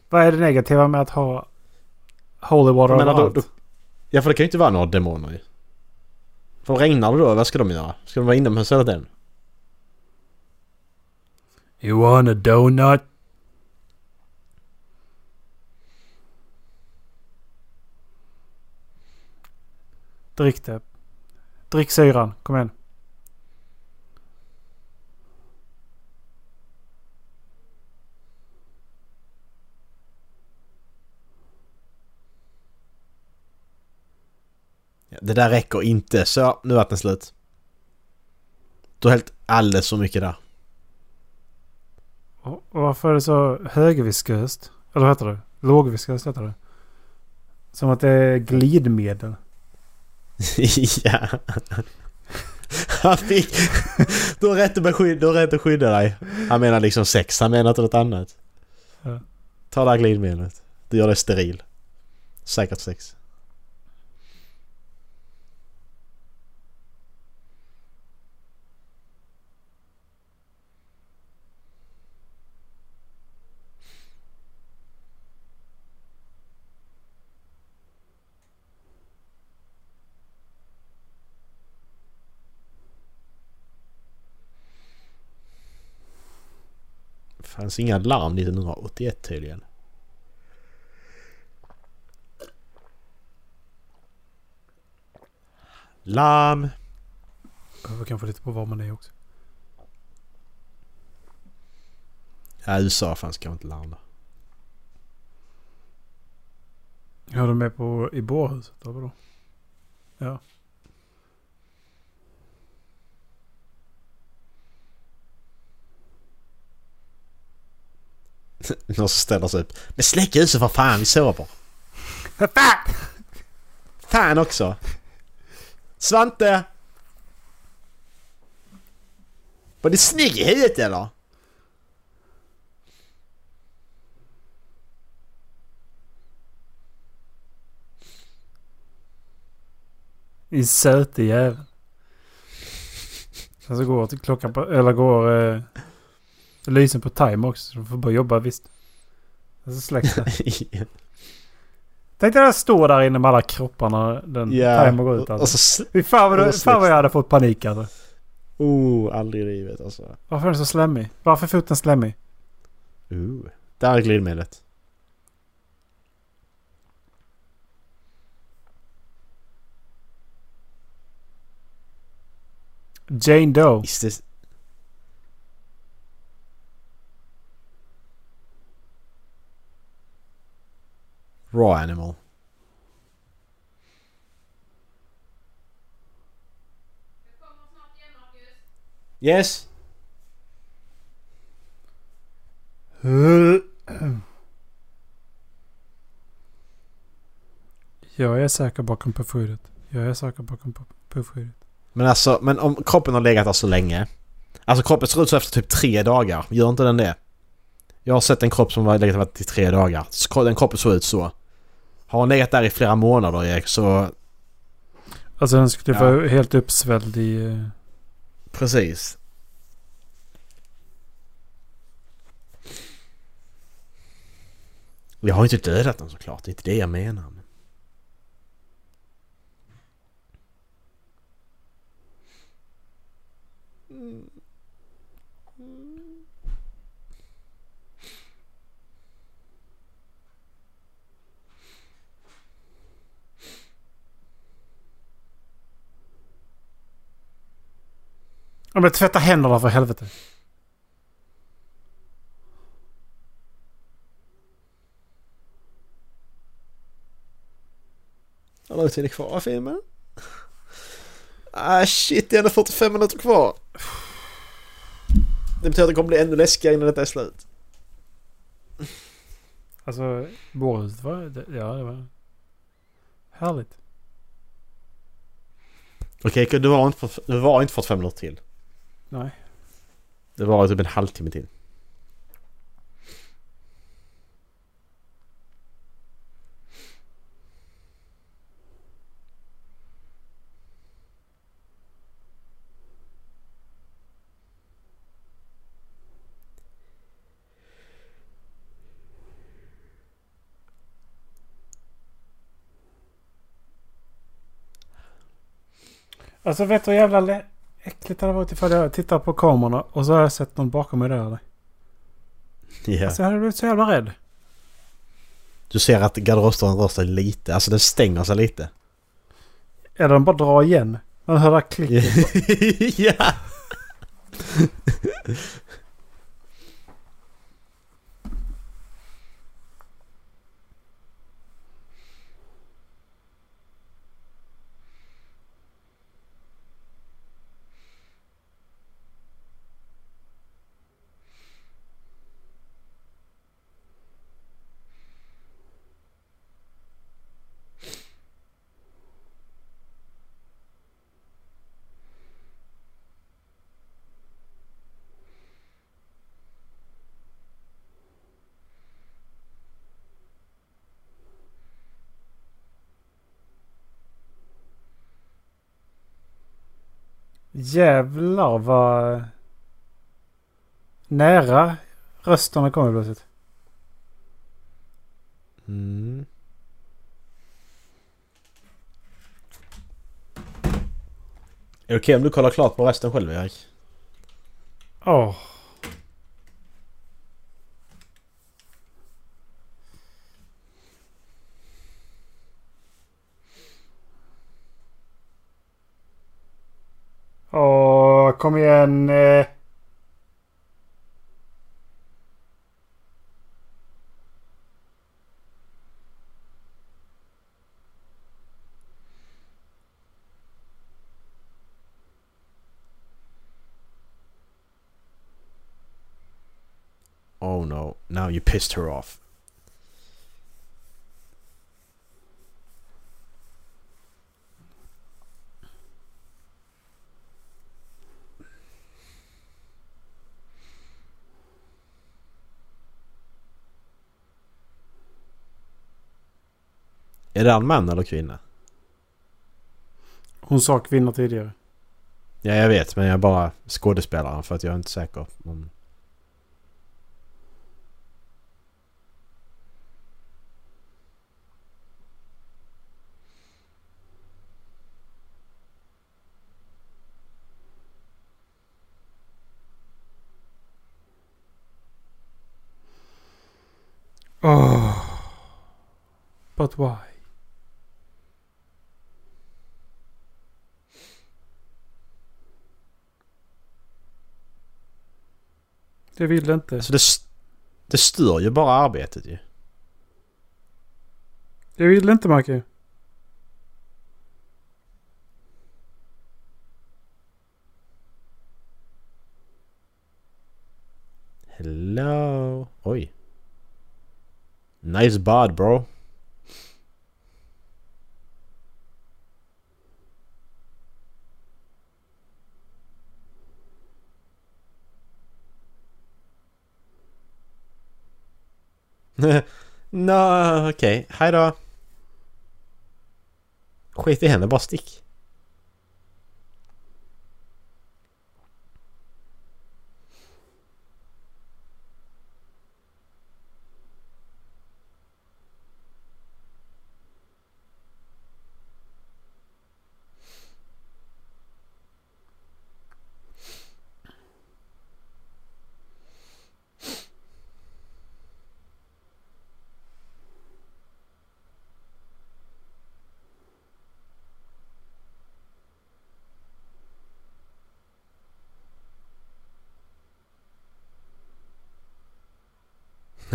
Vad är det negativa med att ha holy water överallt? Ja för det kan ju inte vara några demoner ju. För regnar det då, vad ska de göra? Ska de vara inomhus hela tiden? You want a donut? Drick det. Drick syran. Kom igen. Det där räcker inte. Så, nu är vattnet slut. Du har hällt alldeles för mycket där. Och varför är det så högvisköst? Eller vad heter det? Lågvisköst heter det. Som att det är glidmedel. ja. Han fick... Du har rätt att, beskydd, du har rätt att skydda dig. Han menar liksom sex, han menar inte något annat. Ja. Ta det här glidmedlet. Du gör dig steril. Säkert sex. Fanns inga larm 1981 tydligen. Larm! Vi kan få lite på var man är också. Ja, USA fanns kanske inte larm där. Ja, de är på, i bårhuset. Då, vadå? Ja. Någon som ställer sig upp. Men släck ljuset för fan, vi sover! Fan! Fan också! Svante! Var du snygg i huvudet eller? Din söte jävel. Sen så går till klockan på, eller går eh, lysen på time också. Så du får börja jobba visst. Och så släcks det. Tänk dig att jag står där inne med alla kropparna. Den Ja, timer går ut alltså. så... Fy fan vad, fan vad jag hade fått panik alltså. Oh, aldrig i livet alltså. Varför är den så slemmig? Varför är foten slemmig? Uh. Där är glidmedlet. Jane Doe. Is this... Raw animal. Yes. Jag är säker bakom puffskyddet. Jag är säker bakom pu- puffskyddet. Men alltså, men om kroppen har legat där så länge. Alltså kroppen ser ut så efter typ tre dagar. Gör inte den det? Jag har sett en kropp som har legat där i tre dagar. Den kroppen såg ut så. Har den legat där i flera månader Erik så... Alltså den skulle Ja. vara helt uppsvälld i... eh, Precis. Jag har inte dödat den såklart. Det är inte det jag menar. men- Ja men tvätta händerna för helvete. Hur lång tid är det kvar av filmen? Ah shit, det är ändå 45 minuter kvar. Det betyder att det kommer bli ännu läskigare innan detta är slut. Alltså bårhuset var... Ja det var... Härligt. Okej, du har inte fått, du har inte fått fem minuter till. Nej. Det var typ en halvtimme till. Alltså vet du hur jävla lä- äckligt det hade varit ifall jag tittar på kamerorna och så har jag sett någon bakom mig där? Ja. Alltså jag hade blivit så jävla rädd. Du ser att garderobsdörren rör sig lite, alltså den stänger sig lite. Eller de bara drar igen. Man hör det här klicket. ja! Jävlar vad nära rösterna kommer plötsligt. Mm. Är det okej om du kollar klart på resten själv Erik? Åh. Åh, kom igen. eh. Oh no, now you pissed her off. Är det en man eller kvinna? Hon sa kvinnor tidigare. Ja, jag vet, men jag är bara skådespelaren för att jag är inte säker. om- Oh. But why? Det vill inte. Alltså det, det stör ju bara arbetet ju. Det vill inte Macke. Hello. Oj. Nice bod bro. Nå, okej. Hej då. Skit i henne, bara stick.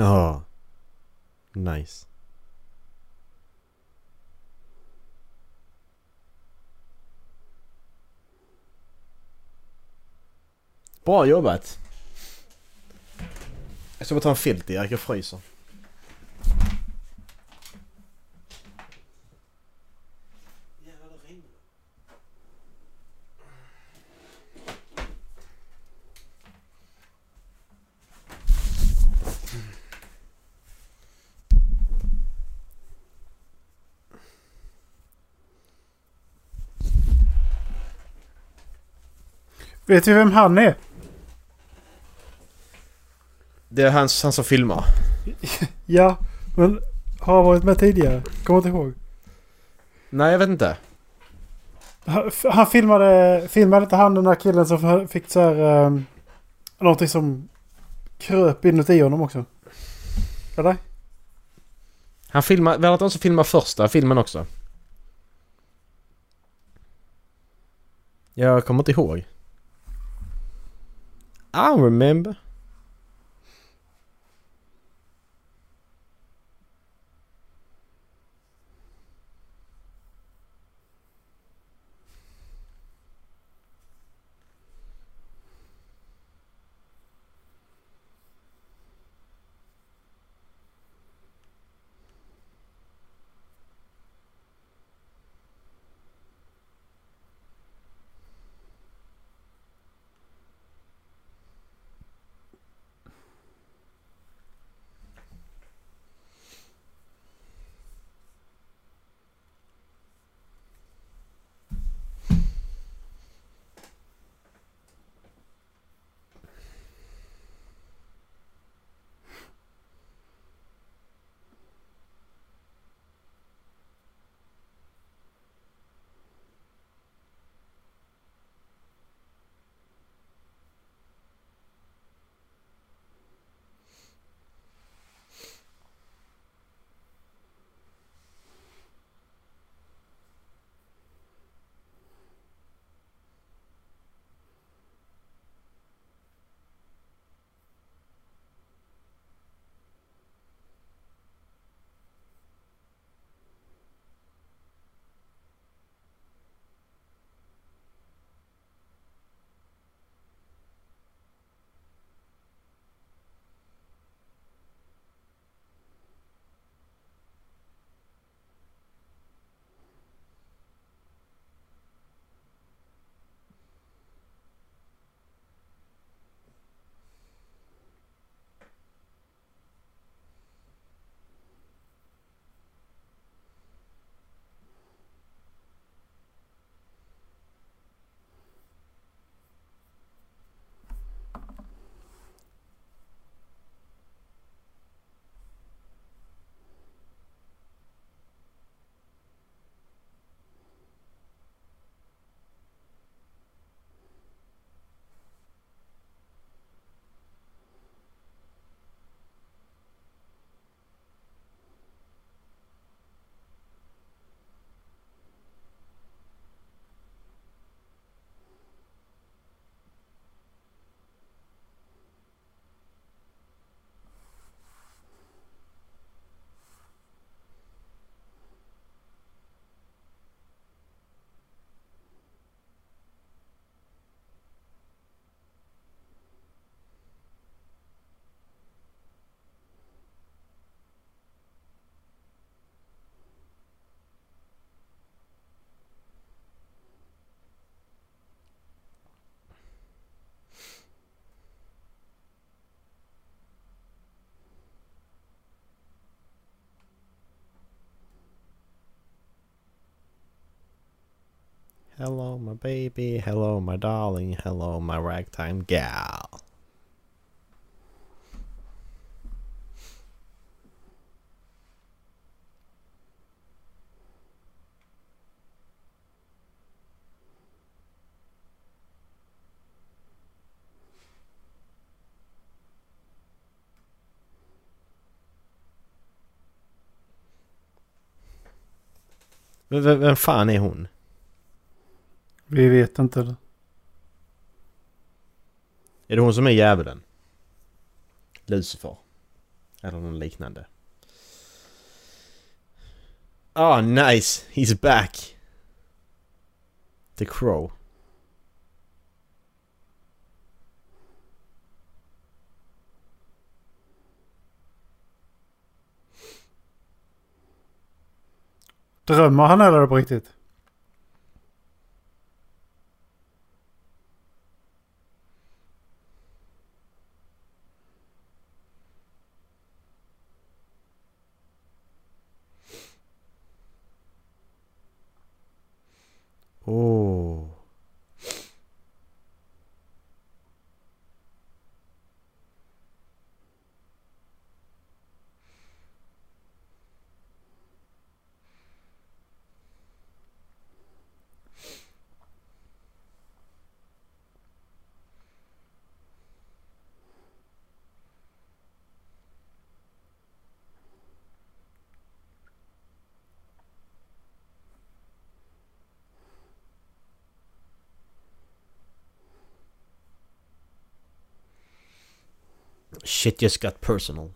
Ja. Nice. Bra jobbat. Jag ska bara ta en filt i, jag fryser. Vet du vem han är? Det är han, han som filmar. Ja, men har varit med tidigare. Kommer inte ihåg. Nej, jag vet inte. Han, han filmade, filmade inte han den där killen som fick så här... Um, någonting som kröp inuti honom också? Eller? Han filmar, var det inte han som filmar första filmen också? Jag kommer inte ihåg. I don't remember. Hello my baby, hello my darling, hello my ragtime gal. Vem fan är hon? Vi vet inte. det. Är det hon som är djävulen? Lucifer? Eller någon liknande? Ah, nice! He's back! The Crow. Drömmer han eller på riktigt? Oh. Shit just got personal.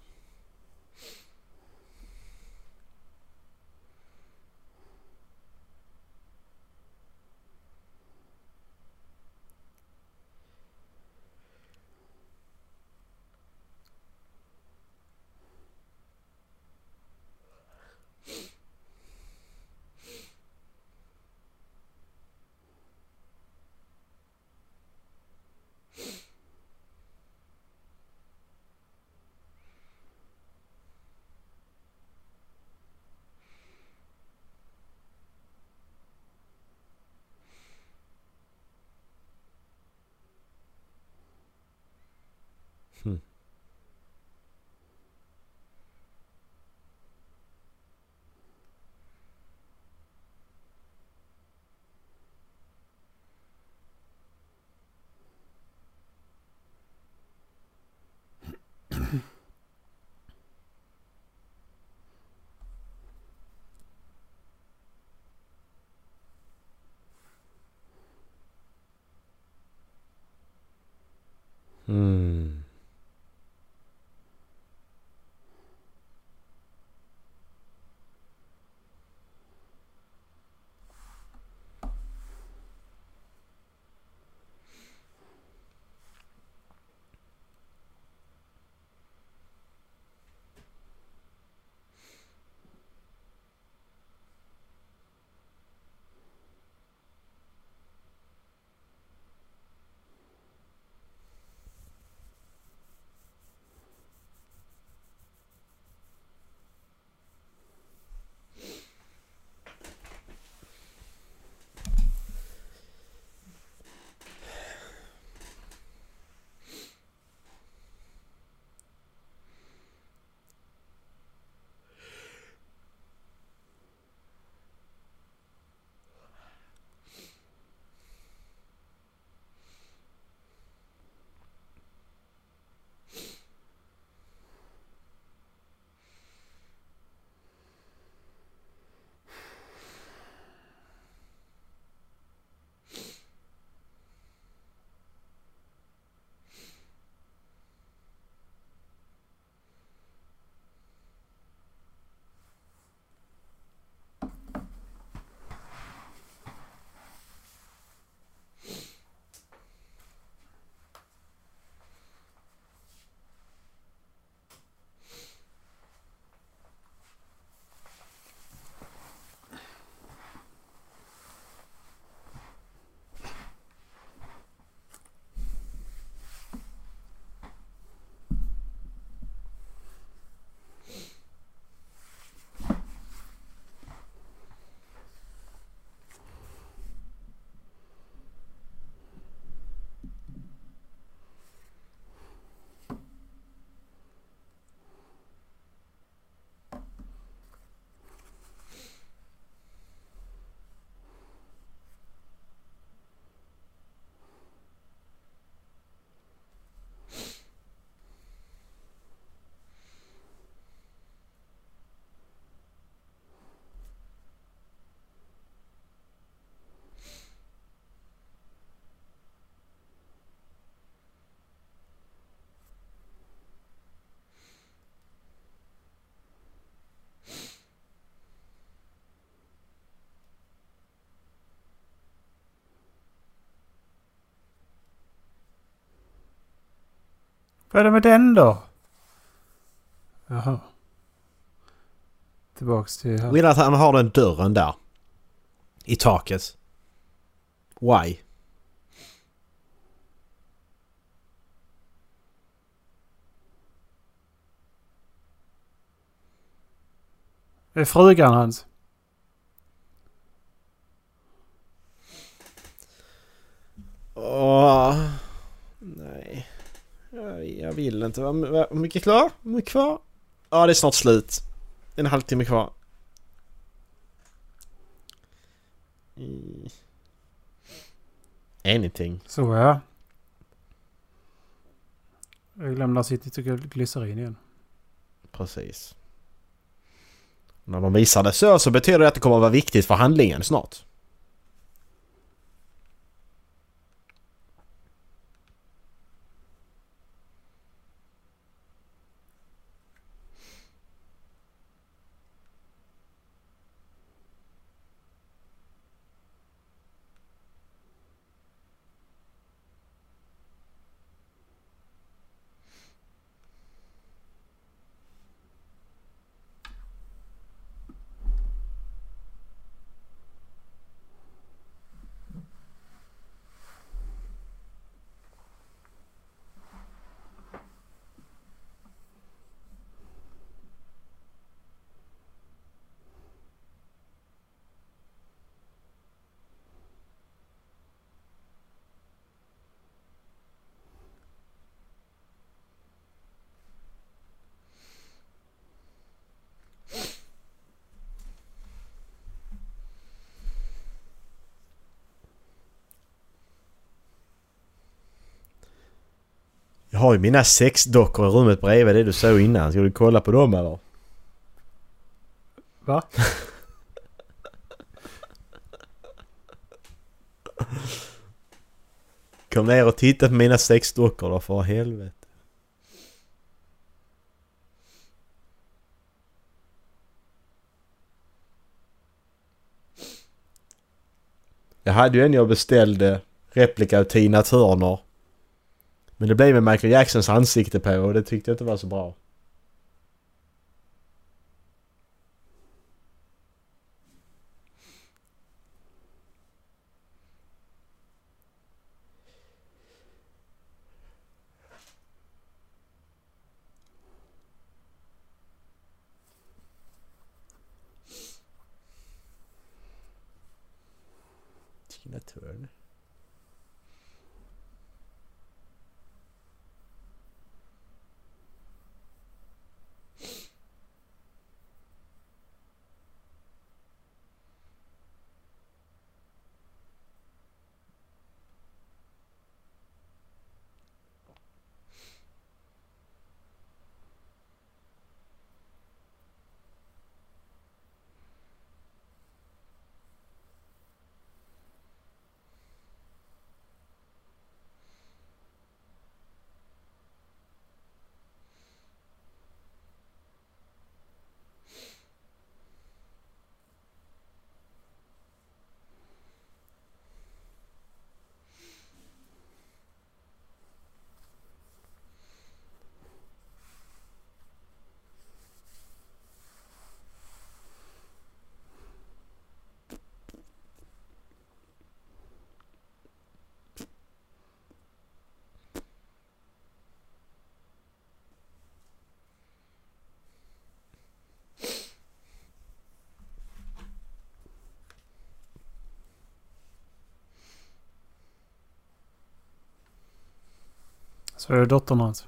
Vad är det med den då? Jaha. Tillbaks till... Jag gillar att han har den dörren där. I taket. Why? Det är frugan hans. Åh. Jag, vill inte. Hur mycket kvar? Hur mycket kvar? Ja, det är snart slut. En halvtimme kvar. Anything. Så ja. Jag lämnar sitt glycerin igen. Precis. När de visar det så så betyder det att det kommer att vara viktigt för handlingen snart. Jag har ju mina sexdockor i rummet bredvid det du såg innan. Ska du kolla på dem eller? Va? Kom ner och titta på mina sexdockor då för helvete. Jag hade ju en jag beställde replika av Tina Turner. Men det blev med Michael Jacksons ansikte på och det tyckte jag inte var så bra. Så är det dottern hans.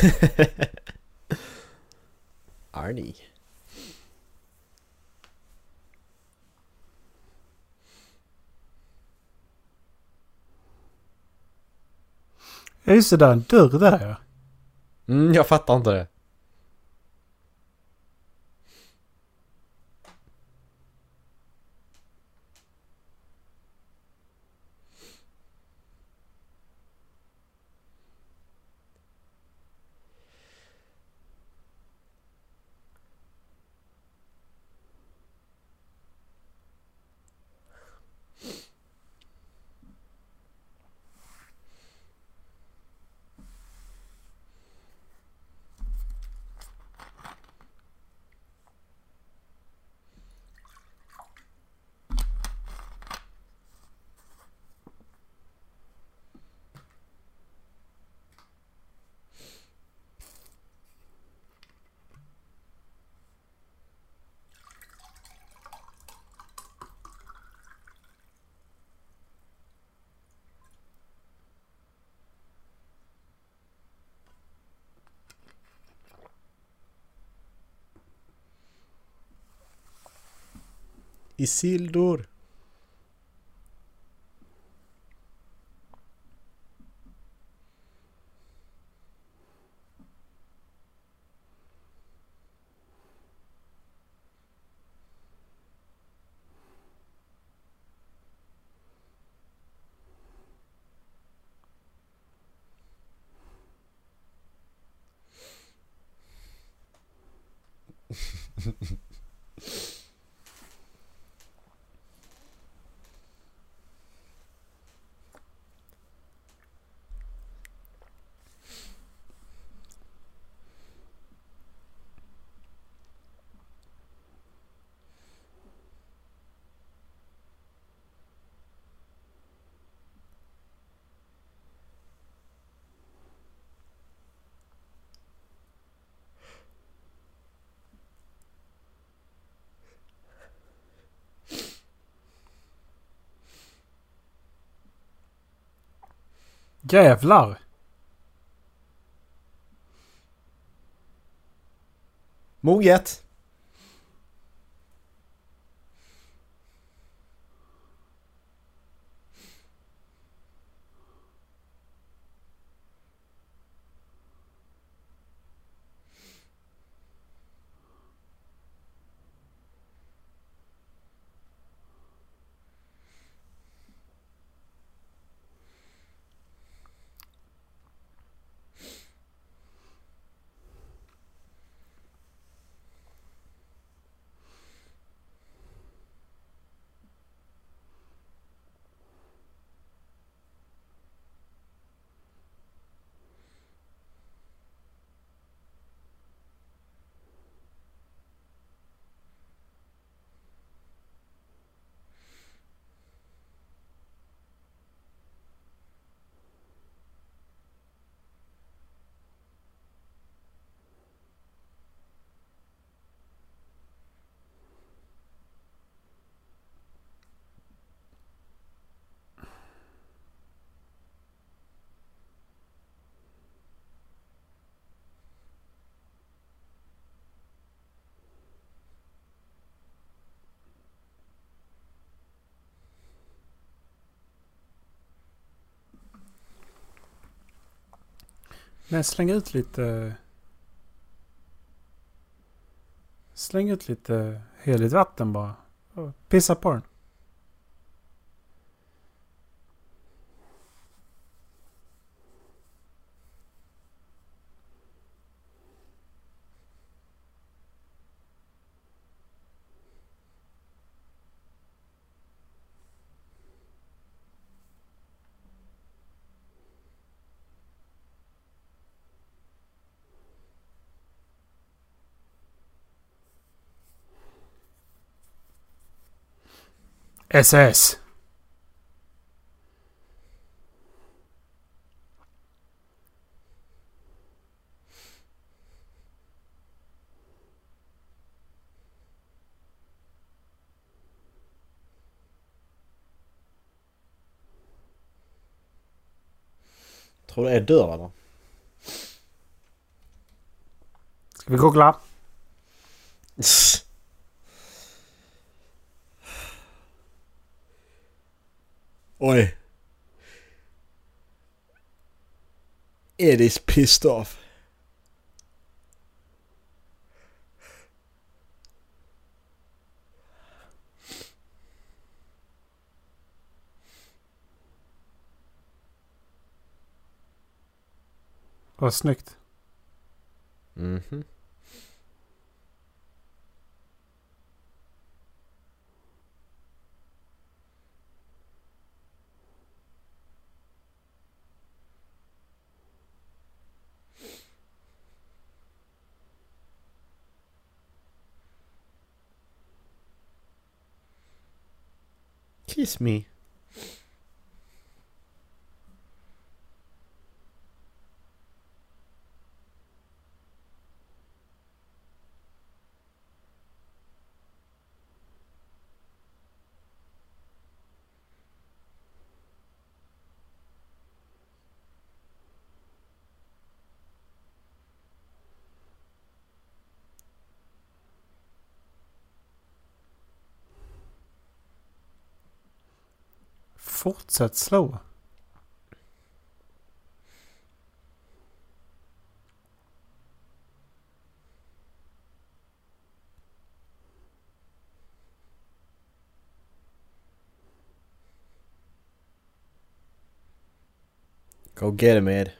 Arnie. Ja just det, där en dörr där ja. Mm, jag fattar inte det. Isildur. Jävlar! Moget. Men släng ut lite... Släng ut lite heligt vatten bara. Och Pissa på den. SS. Tror det är dörr eller? Ska vi googla? Oj. Eddie's pissed off. Vad snyggt. Mhm. Kiss me. Fortsätt slå. Go get him, Ed.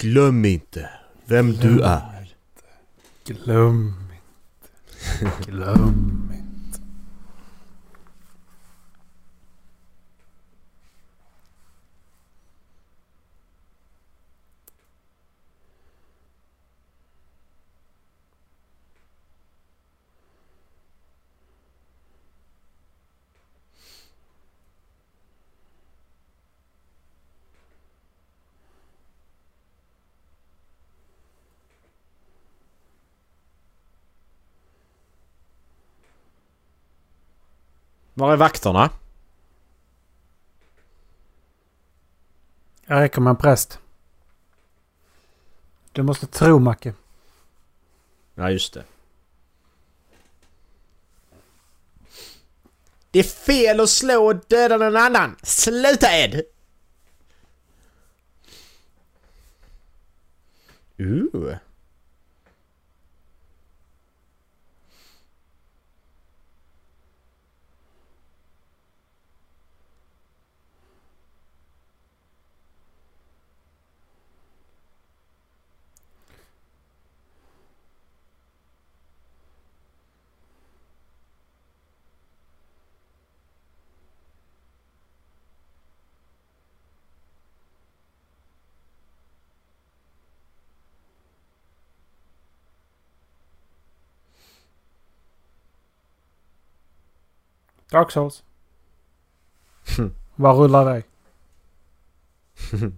Glöm inte vem du är. Glöm inte. Glöm Var är vakterna? Jag räcker med en präst. Du måste tro Macke. Ja, just det. Det är fel att slå och döda någon annan! Sluta Ed! Ooh. Dark Souls. Bara rullar iväg.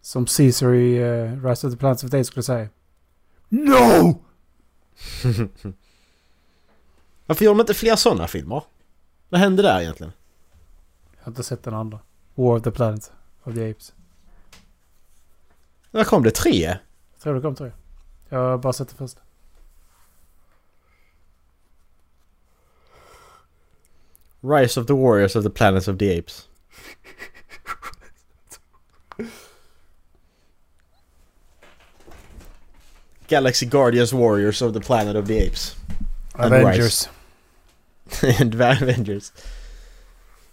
Som Caesar i uh, Rise of the Plants of Days skulle säga. No! Varför gör de inte fler sådana filmer? Vad hände där egentligen? Jag har inte sett den andra. War of the Planet of the Apes. När kom det? Tre? Jag tror det kom tre. Jag har bara sett det första. Rise of the Warriors of the Planet of the Apes. Galaxy Guardians Warriors of the Planet of the Apes. And Avengers. and the Avengers.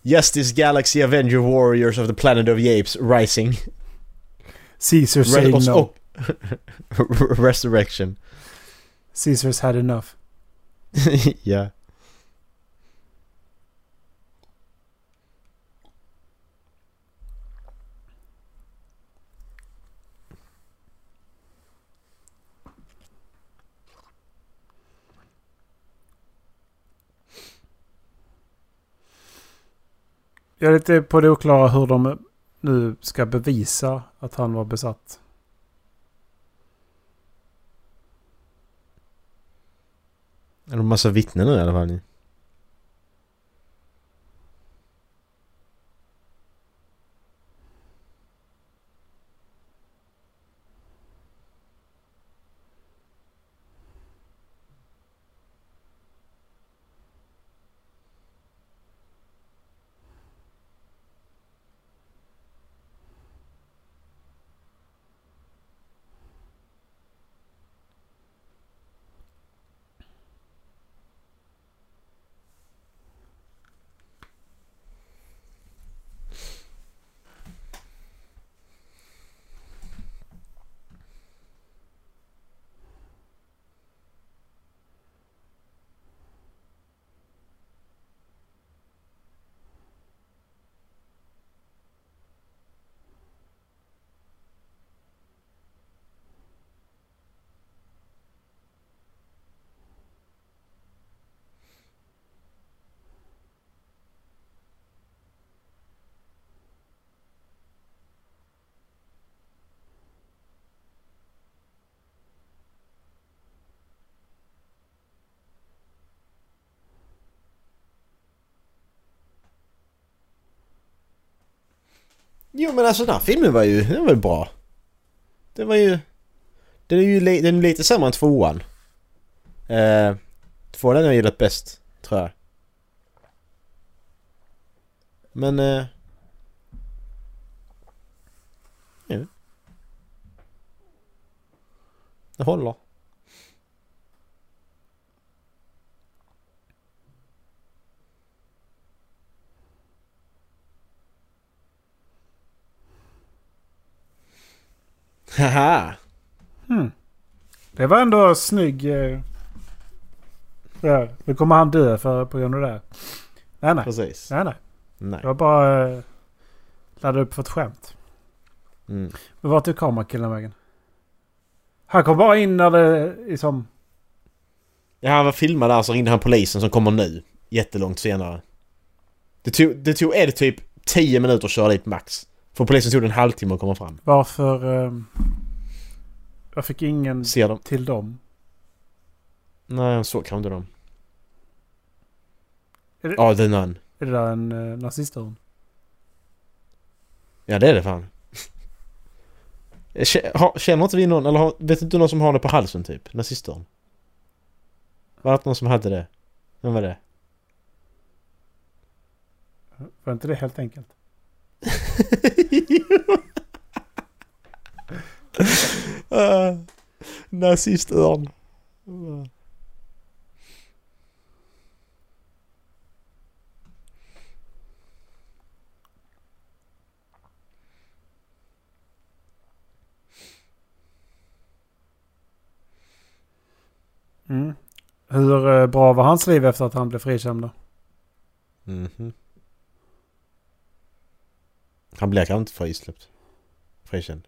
Justice Galaxy Avenger Warriors of the Planet of the Apes Rising. Caesar Re- saying no. och- Resurrection. Caesar's had enough. yeah. Jag är lite på det oklara hur de nu ska bevisa att han var besatt. Är det en massa vittnen nu i alla fall? Jo men alltså den här filmen var ju, den var ju bra. Den var ju... Den är ju li, den är lite sämre än tvåan. Eh, tvåan har jag gillat bäst, tror jag. Men... Eh, ja. Det håller. Haha! Hmm. Det var ändå snygg... Eh, ja, nu kommer han dö för, på grund av det. Nej, nej. Precis. Nej, nej. Nej. Det var bara... Eh, ladda upp för ett skämt. Mm. Men vart tog kamerakillen vägen? Han kom bara in när det liksom... Ja, han var filmad där så ringde han polisen som kommer nu. Jättelångt senare. Det tog, det tog Ed typ 10 minuter att köra dit max. För polisen tog det en halvtimme att komma fram. Varför... Eh, jag fick ingen Ser de? till dem. Nej, han såg kanske inte dem. Är det- Ja, The Nun. Är det där en eh, nazisthörn? Ja, det är det fan. Känner inte vi någon, eller vet inte du någon som har det på halsen typ? Nazistörn? Var det någon som hade det? Vem var det? Var inte det helt enkelt? uh, nazistörn. Mm. Hur eh, bra var hans liv efter att han blev frikänd då? Mhm. Han blir kanske inte frisläppt. Frikänd.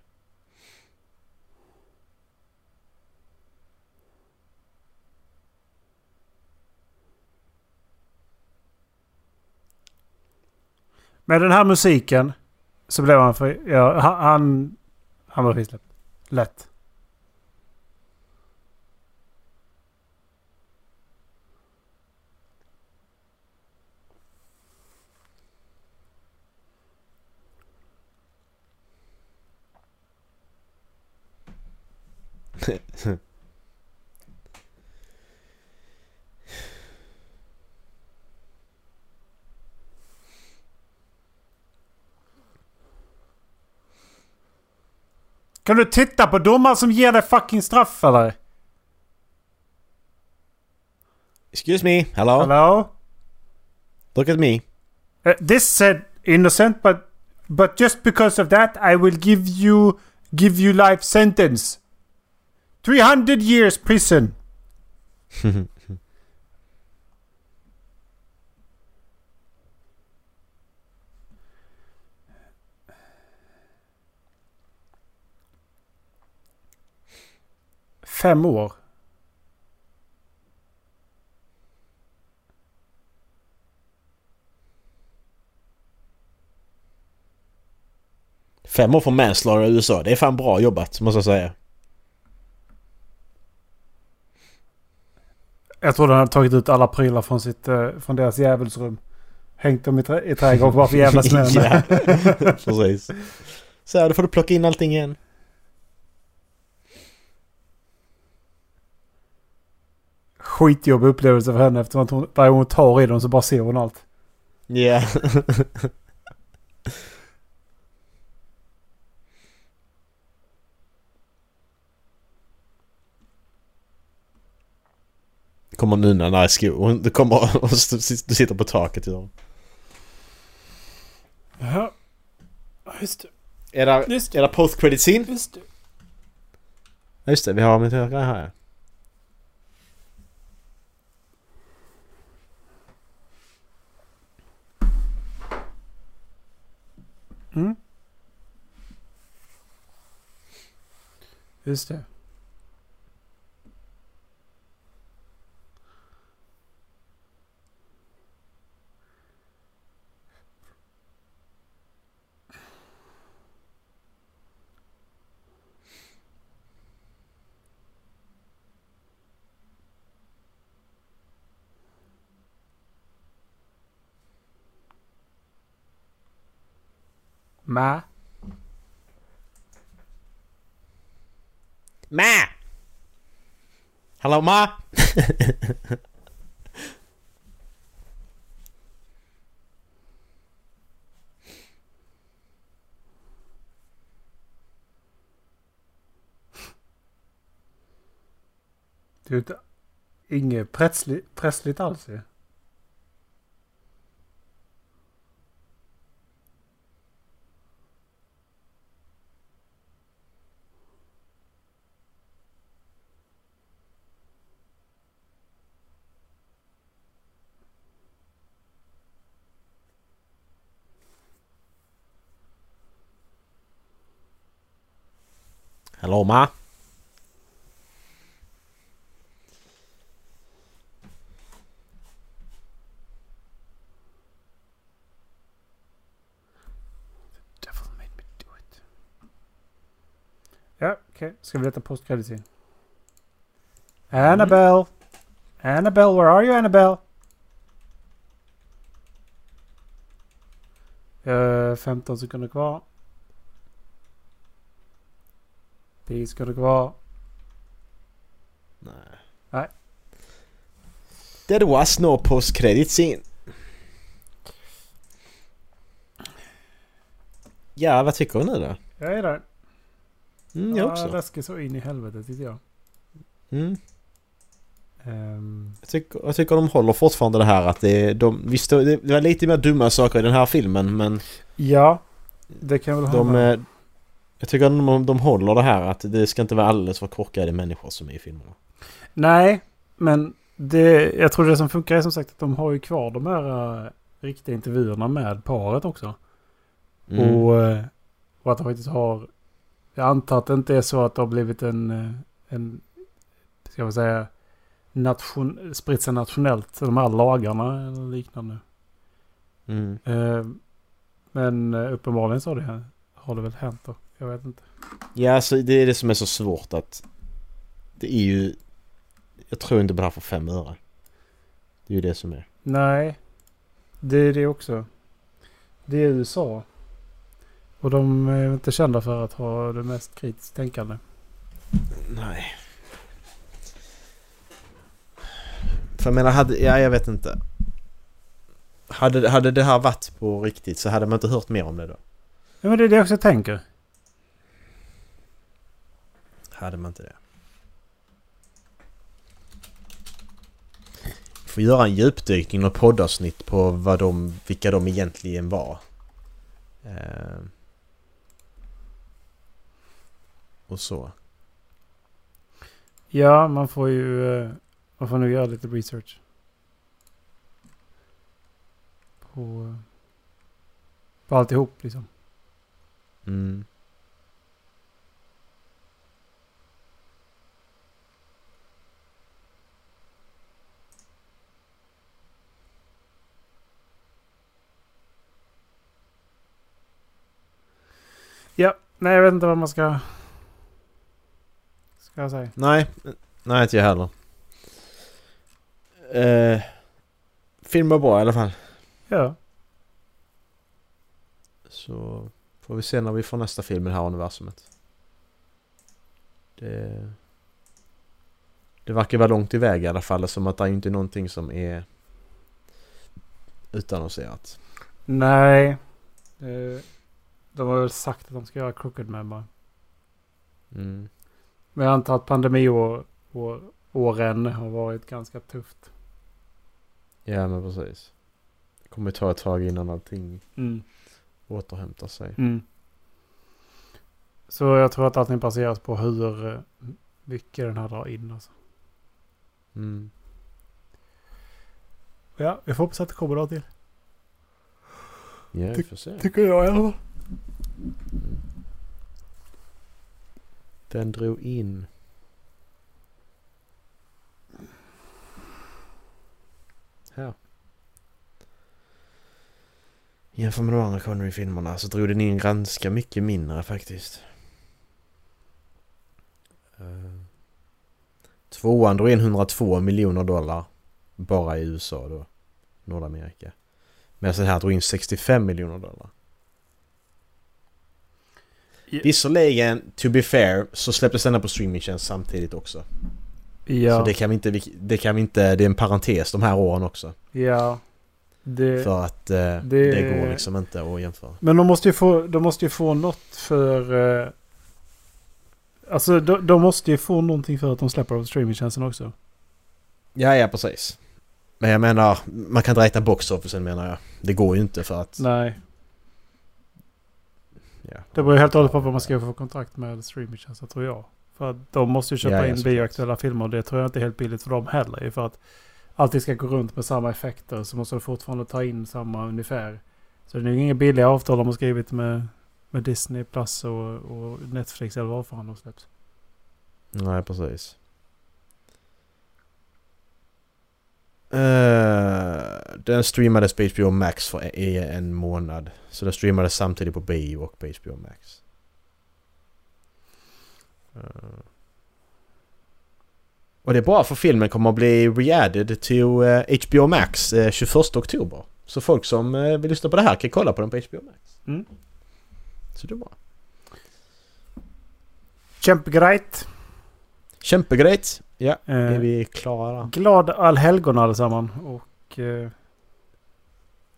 Med den här musiken så blev han fri... Ja, han, han var frisläppt. Lätt. Kan du titta på domaren som ger dig fucking straff eller? Excuse me, hello? Hello? Look at me. Uh, this said innocent but but just because of that I will give you give you life sentence. 300 years prison. Fem år. Fem år för manslaughter i USA. Det är fan bra jobbat, måste jag säga. Jag tror han hade tagit ut alla prylar från, sitt, eh, från deras djävulsrum. Hängt dem i, trä- i trädgården bara för jävlas med dem. ja, precis. Så här, då får du plocka in allting igen. Skitjobbig upplevelse för henne eftersom att hon, varje gång hon tar i dem så bara ser hon allt. Ja. kommer nunnan där i skor. Du kommer och du sitter på taket. Ja. Ja, just det. Är det, Just är det post credit scene? Just det. Just det, vi har mitt öga här. ja. Mm. Just det. Ma. Ma! Hello, Ma? Det är ju inte- inget pressli, pressligt alls ju. Hello, Ma? Devil made me do it. Ja, okej. Ska vi leta postkredit Annabelle! Annabelle, where are you Annabelle? Eh, uh, 15 sekunder kvar. Tid ska det vara. Nej. Nej. There was no post credit scene. Ja, vad tycker du nu då? Jag är där. Mm, jag Ja, också. läskig så in i helvete tycker jag. Mm. Ehm, Jag, tycker, jag tycker de håller fortfarande det här att det, de, visst det det var lite mer dumma saker i den här filmen men ja, det kan väl de, hålla. Jag tycker att de, de håller det här att det ska inte vara alldeles för korkade människor som är i filmerna. Nej, men det, jag tror det som funkar är som sagt att de har ju kvar de här uh, riktiga intervjuerna med paret också. Mm. Och, eh, och att de faktiskt har... Jag antar att det inte är så att det har blivit en... eh, en ska man säga... Nation, spritt sig nationellt, de här lagarna eller liknande. Mm. Eh, men uppenbarligen så har det, har det väl hänt då. Jag vet inte. Ja, alltså det är det som är så svårt att det är ju... Jag tror inte på det här för fem öre. Det är ju det som är. Nej, det är det också. Det är USA. Och de är inte kända för att ha det mest kritiskt tänkande. Nej. För jag menar, hade, ja jag vet inte. Hade, hade det här varit på riktigt så hade man inte hört mer om det då. Ja, men det är det jag också tänker. Hade man inte det. Får göra en djupdykning och poddavsnitt på vad de, vilka de egentligen var. Eh. Och så. Ja, man får ju... eh, Man får nu göra lite research. På... eh, På alltihop liksom. Mm. Ja, nej jag vet inte vad man ska... Ska jag säga. Nej, nej inte jag heller. Eh, film var bra i alla fall. Ja. Så får vi se när vi får nästa film i det här universumet. Det... Det verkar vara långt iväg i alla fall som att det är inte är någonting som är utannonserat. Nej. Eh, De har väl sagt att de ska göra Crooked Man bara. Mm. Men jag antar att pandemiår år, åren har varit ganska tufft. Ja men precis. Det kommer ta ett tag innan allting Mm. återhämtar sig. Mm. Så jag tror att allting baseras på hur eh, mycket den här drar in. Alltså. Mm. Ja, vi får hoppas att det kommer något till. Ja, vi får se. Tycker jag i alla fall. Den drog in... Här. Jämfört med de andra Connery-filmerna så drog den in ganska mycket mindre faktiskt. Eh, tvåan drog in 102 miljoner dollar. Bara i USA då. Nordamerika. Medan den här drog in 65 miljoner dollar. Visserligen, to be fair, så släpptes denna på streamingtjänst samtidigt också. Ja, Så det kan vi inte, det kan vi inte, det är en parentes de här åren också. ja. Det, För att eh, det... det- går liksom inte att jämföra. Men de måste ju få, de måste ju få något för... Eh, alltså de, de måste ju få någonting för att de släpper av streamingtjänsten också. Ja, ja precis. Men jag menar, man kan inte räkna boxofficen menar jag. Det går ju inte för att... Nej, Ja. det beror helt och hållet på vad man ska få kontrakt med streamingtjänsten tror jag. För att de måste ju köpa ja, in bioaktuella filmer och det tror jag inte är helt billigt för dem heller. För att allting ska gå runt med samma effekter så måste de fortfarande ta in samma ungefär. Så det är inga billiga avtal de har skrivit med, med Disney Plus och, och Netflix eller vad fan de släpps. Nej, precis. Eh, den streamades på HBO Max för en månad. Så den streamades samtidigt på bio och på HBO Max. Eh. och det är bra för filmen kommer att bli re-added till eh, HBO Max eh, 21 oktober. Så folk som vill lyssna på det här kan kolla på den på HBO Max. Mm. Så det är bra. Kämpegrejt. Kämpegrejt. Ja, Eh, är vi klara? Glad allhelgon allesammans. Och eh,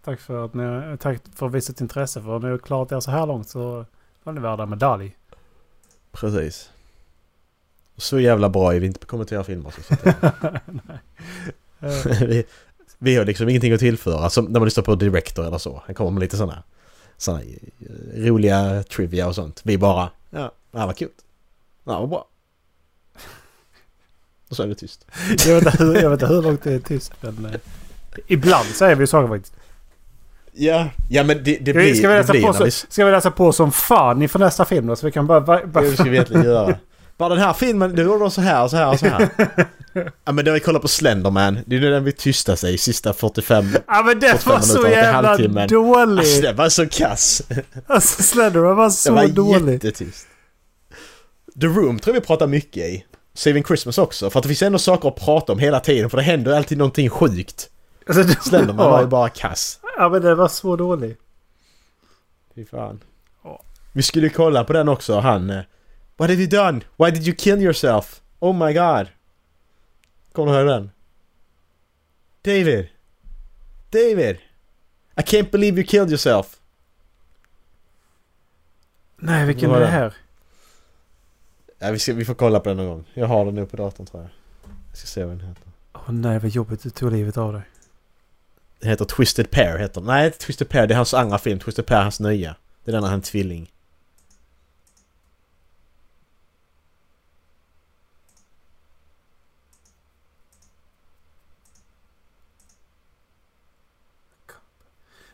tack för att ni tack för visat intresse. För ni har klarat er så här långt så var ni värda medalj. Precis. Så jävla bra är vi inte på att kommentera filmer. Så så att- Nej. Vi, vi har liksom ingenting att tillföra som när man lyssnar på Director eller så. Han kommer med lite sådana såna eh, roliga trivia och sånt. Vi bara ja, det här var kul. Ja, vad bra. Och så är det tyst. jag, vet inte hur, jag vet inte hur långt det är tyst men... Eh, ibland säger vi saker faktiskt. Ja, ja men det, det Ska vi, blir... ska, vi det läsa blir på så, vi- ska vi läsa på som fan inför nästa film då? Så vi kan bara... bara, bara Det ska vi egentligen göra. Bara den här filmen, det gjorde de så här och så här och så här. Ja men när vi kollar på Slenderman, det är nu den vi tystar sig i sista 45... ja men 45 var så jävla dålig! Alltså den var så kass. Alltså Slenderman var så var dålig. jättetyst. The Room tror jag vi pratar mycket i. Saving Christmas också, för att det finns ändå saker att prata om hela tiden för det händer alltid någonting sjukt. Alltså, det Slenderman var ju bara kass. Ja men den var så dålig. Fy fan. Ja. Vi skulle kolla på den också, han... eh, What have you done? Why did you kill yourself? Oh my god. Kommer du ihåg den? David! David! I can't believe you killed yourself! Nej vilken är det? här? Ja, vi, ska, vi får kolla på den någon gång. Jag har den nu på datorn tror jag. Jag ska se vad den heter. Åh nej vad jobbigt du tog livet av dig. Den heter Twisted Pair heter den. Nej, Twisted Pair. Det är hans andra film. Twisted Pair hans nya. Det är den när han är tvilling.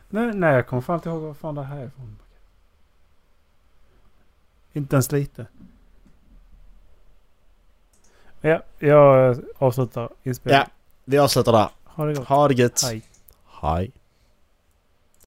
Nej, nej jag kommer fan inte ihåg vad fan det här är ifrån. Inte ens lite. Ja, jag avslutar inspelningen. Ja, vi avslutar där. Ha det gott. Ha det gött. Hej. Hej.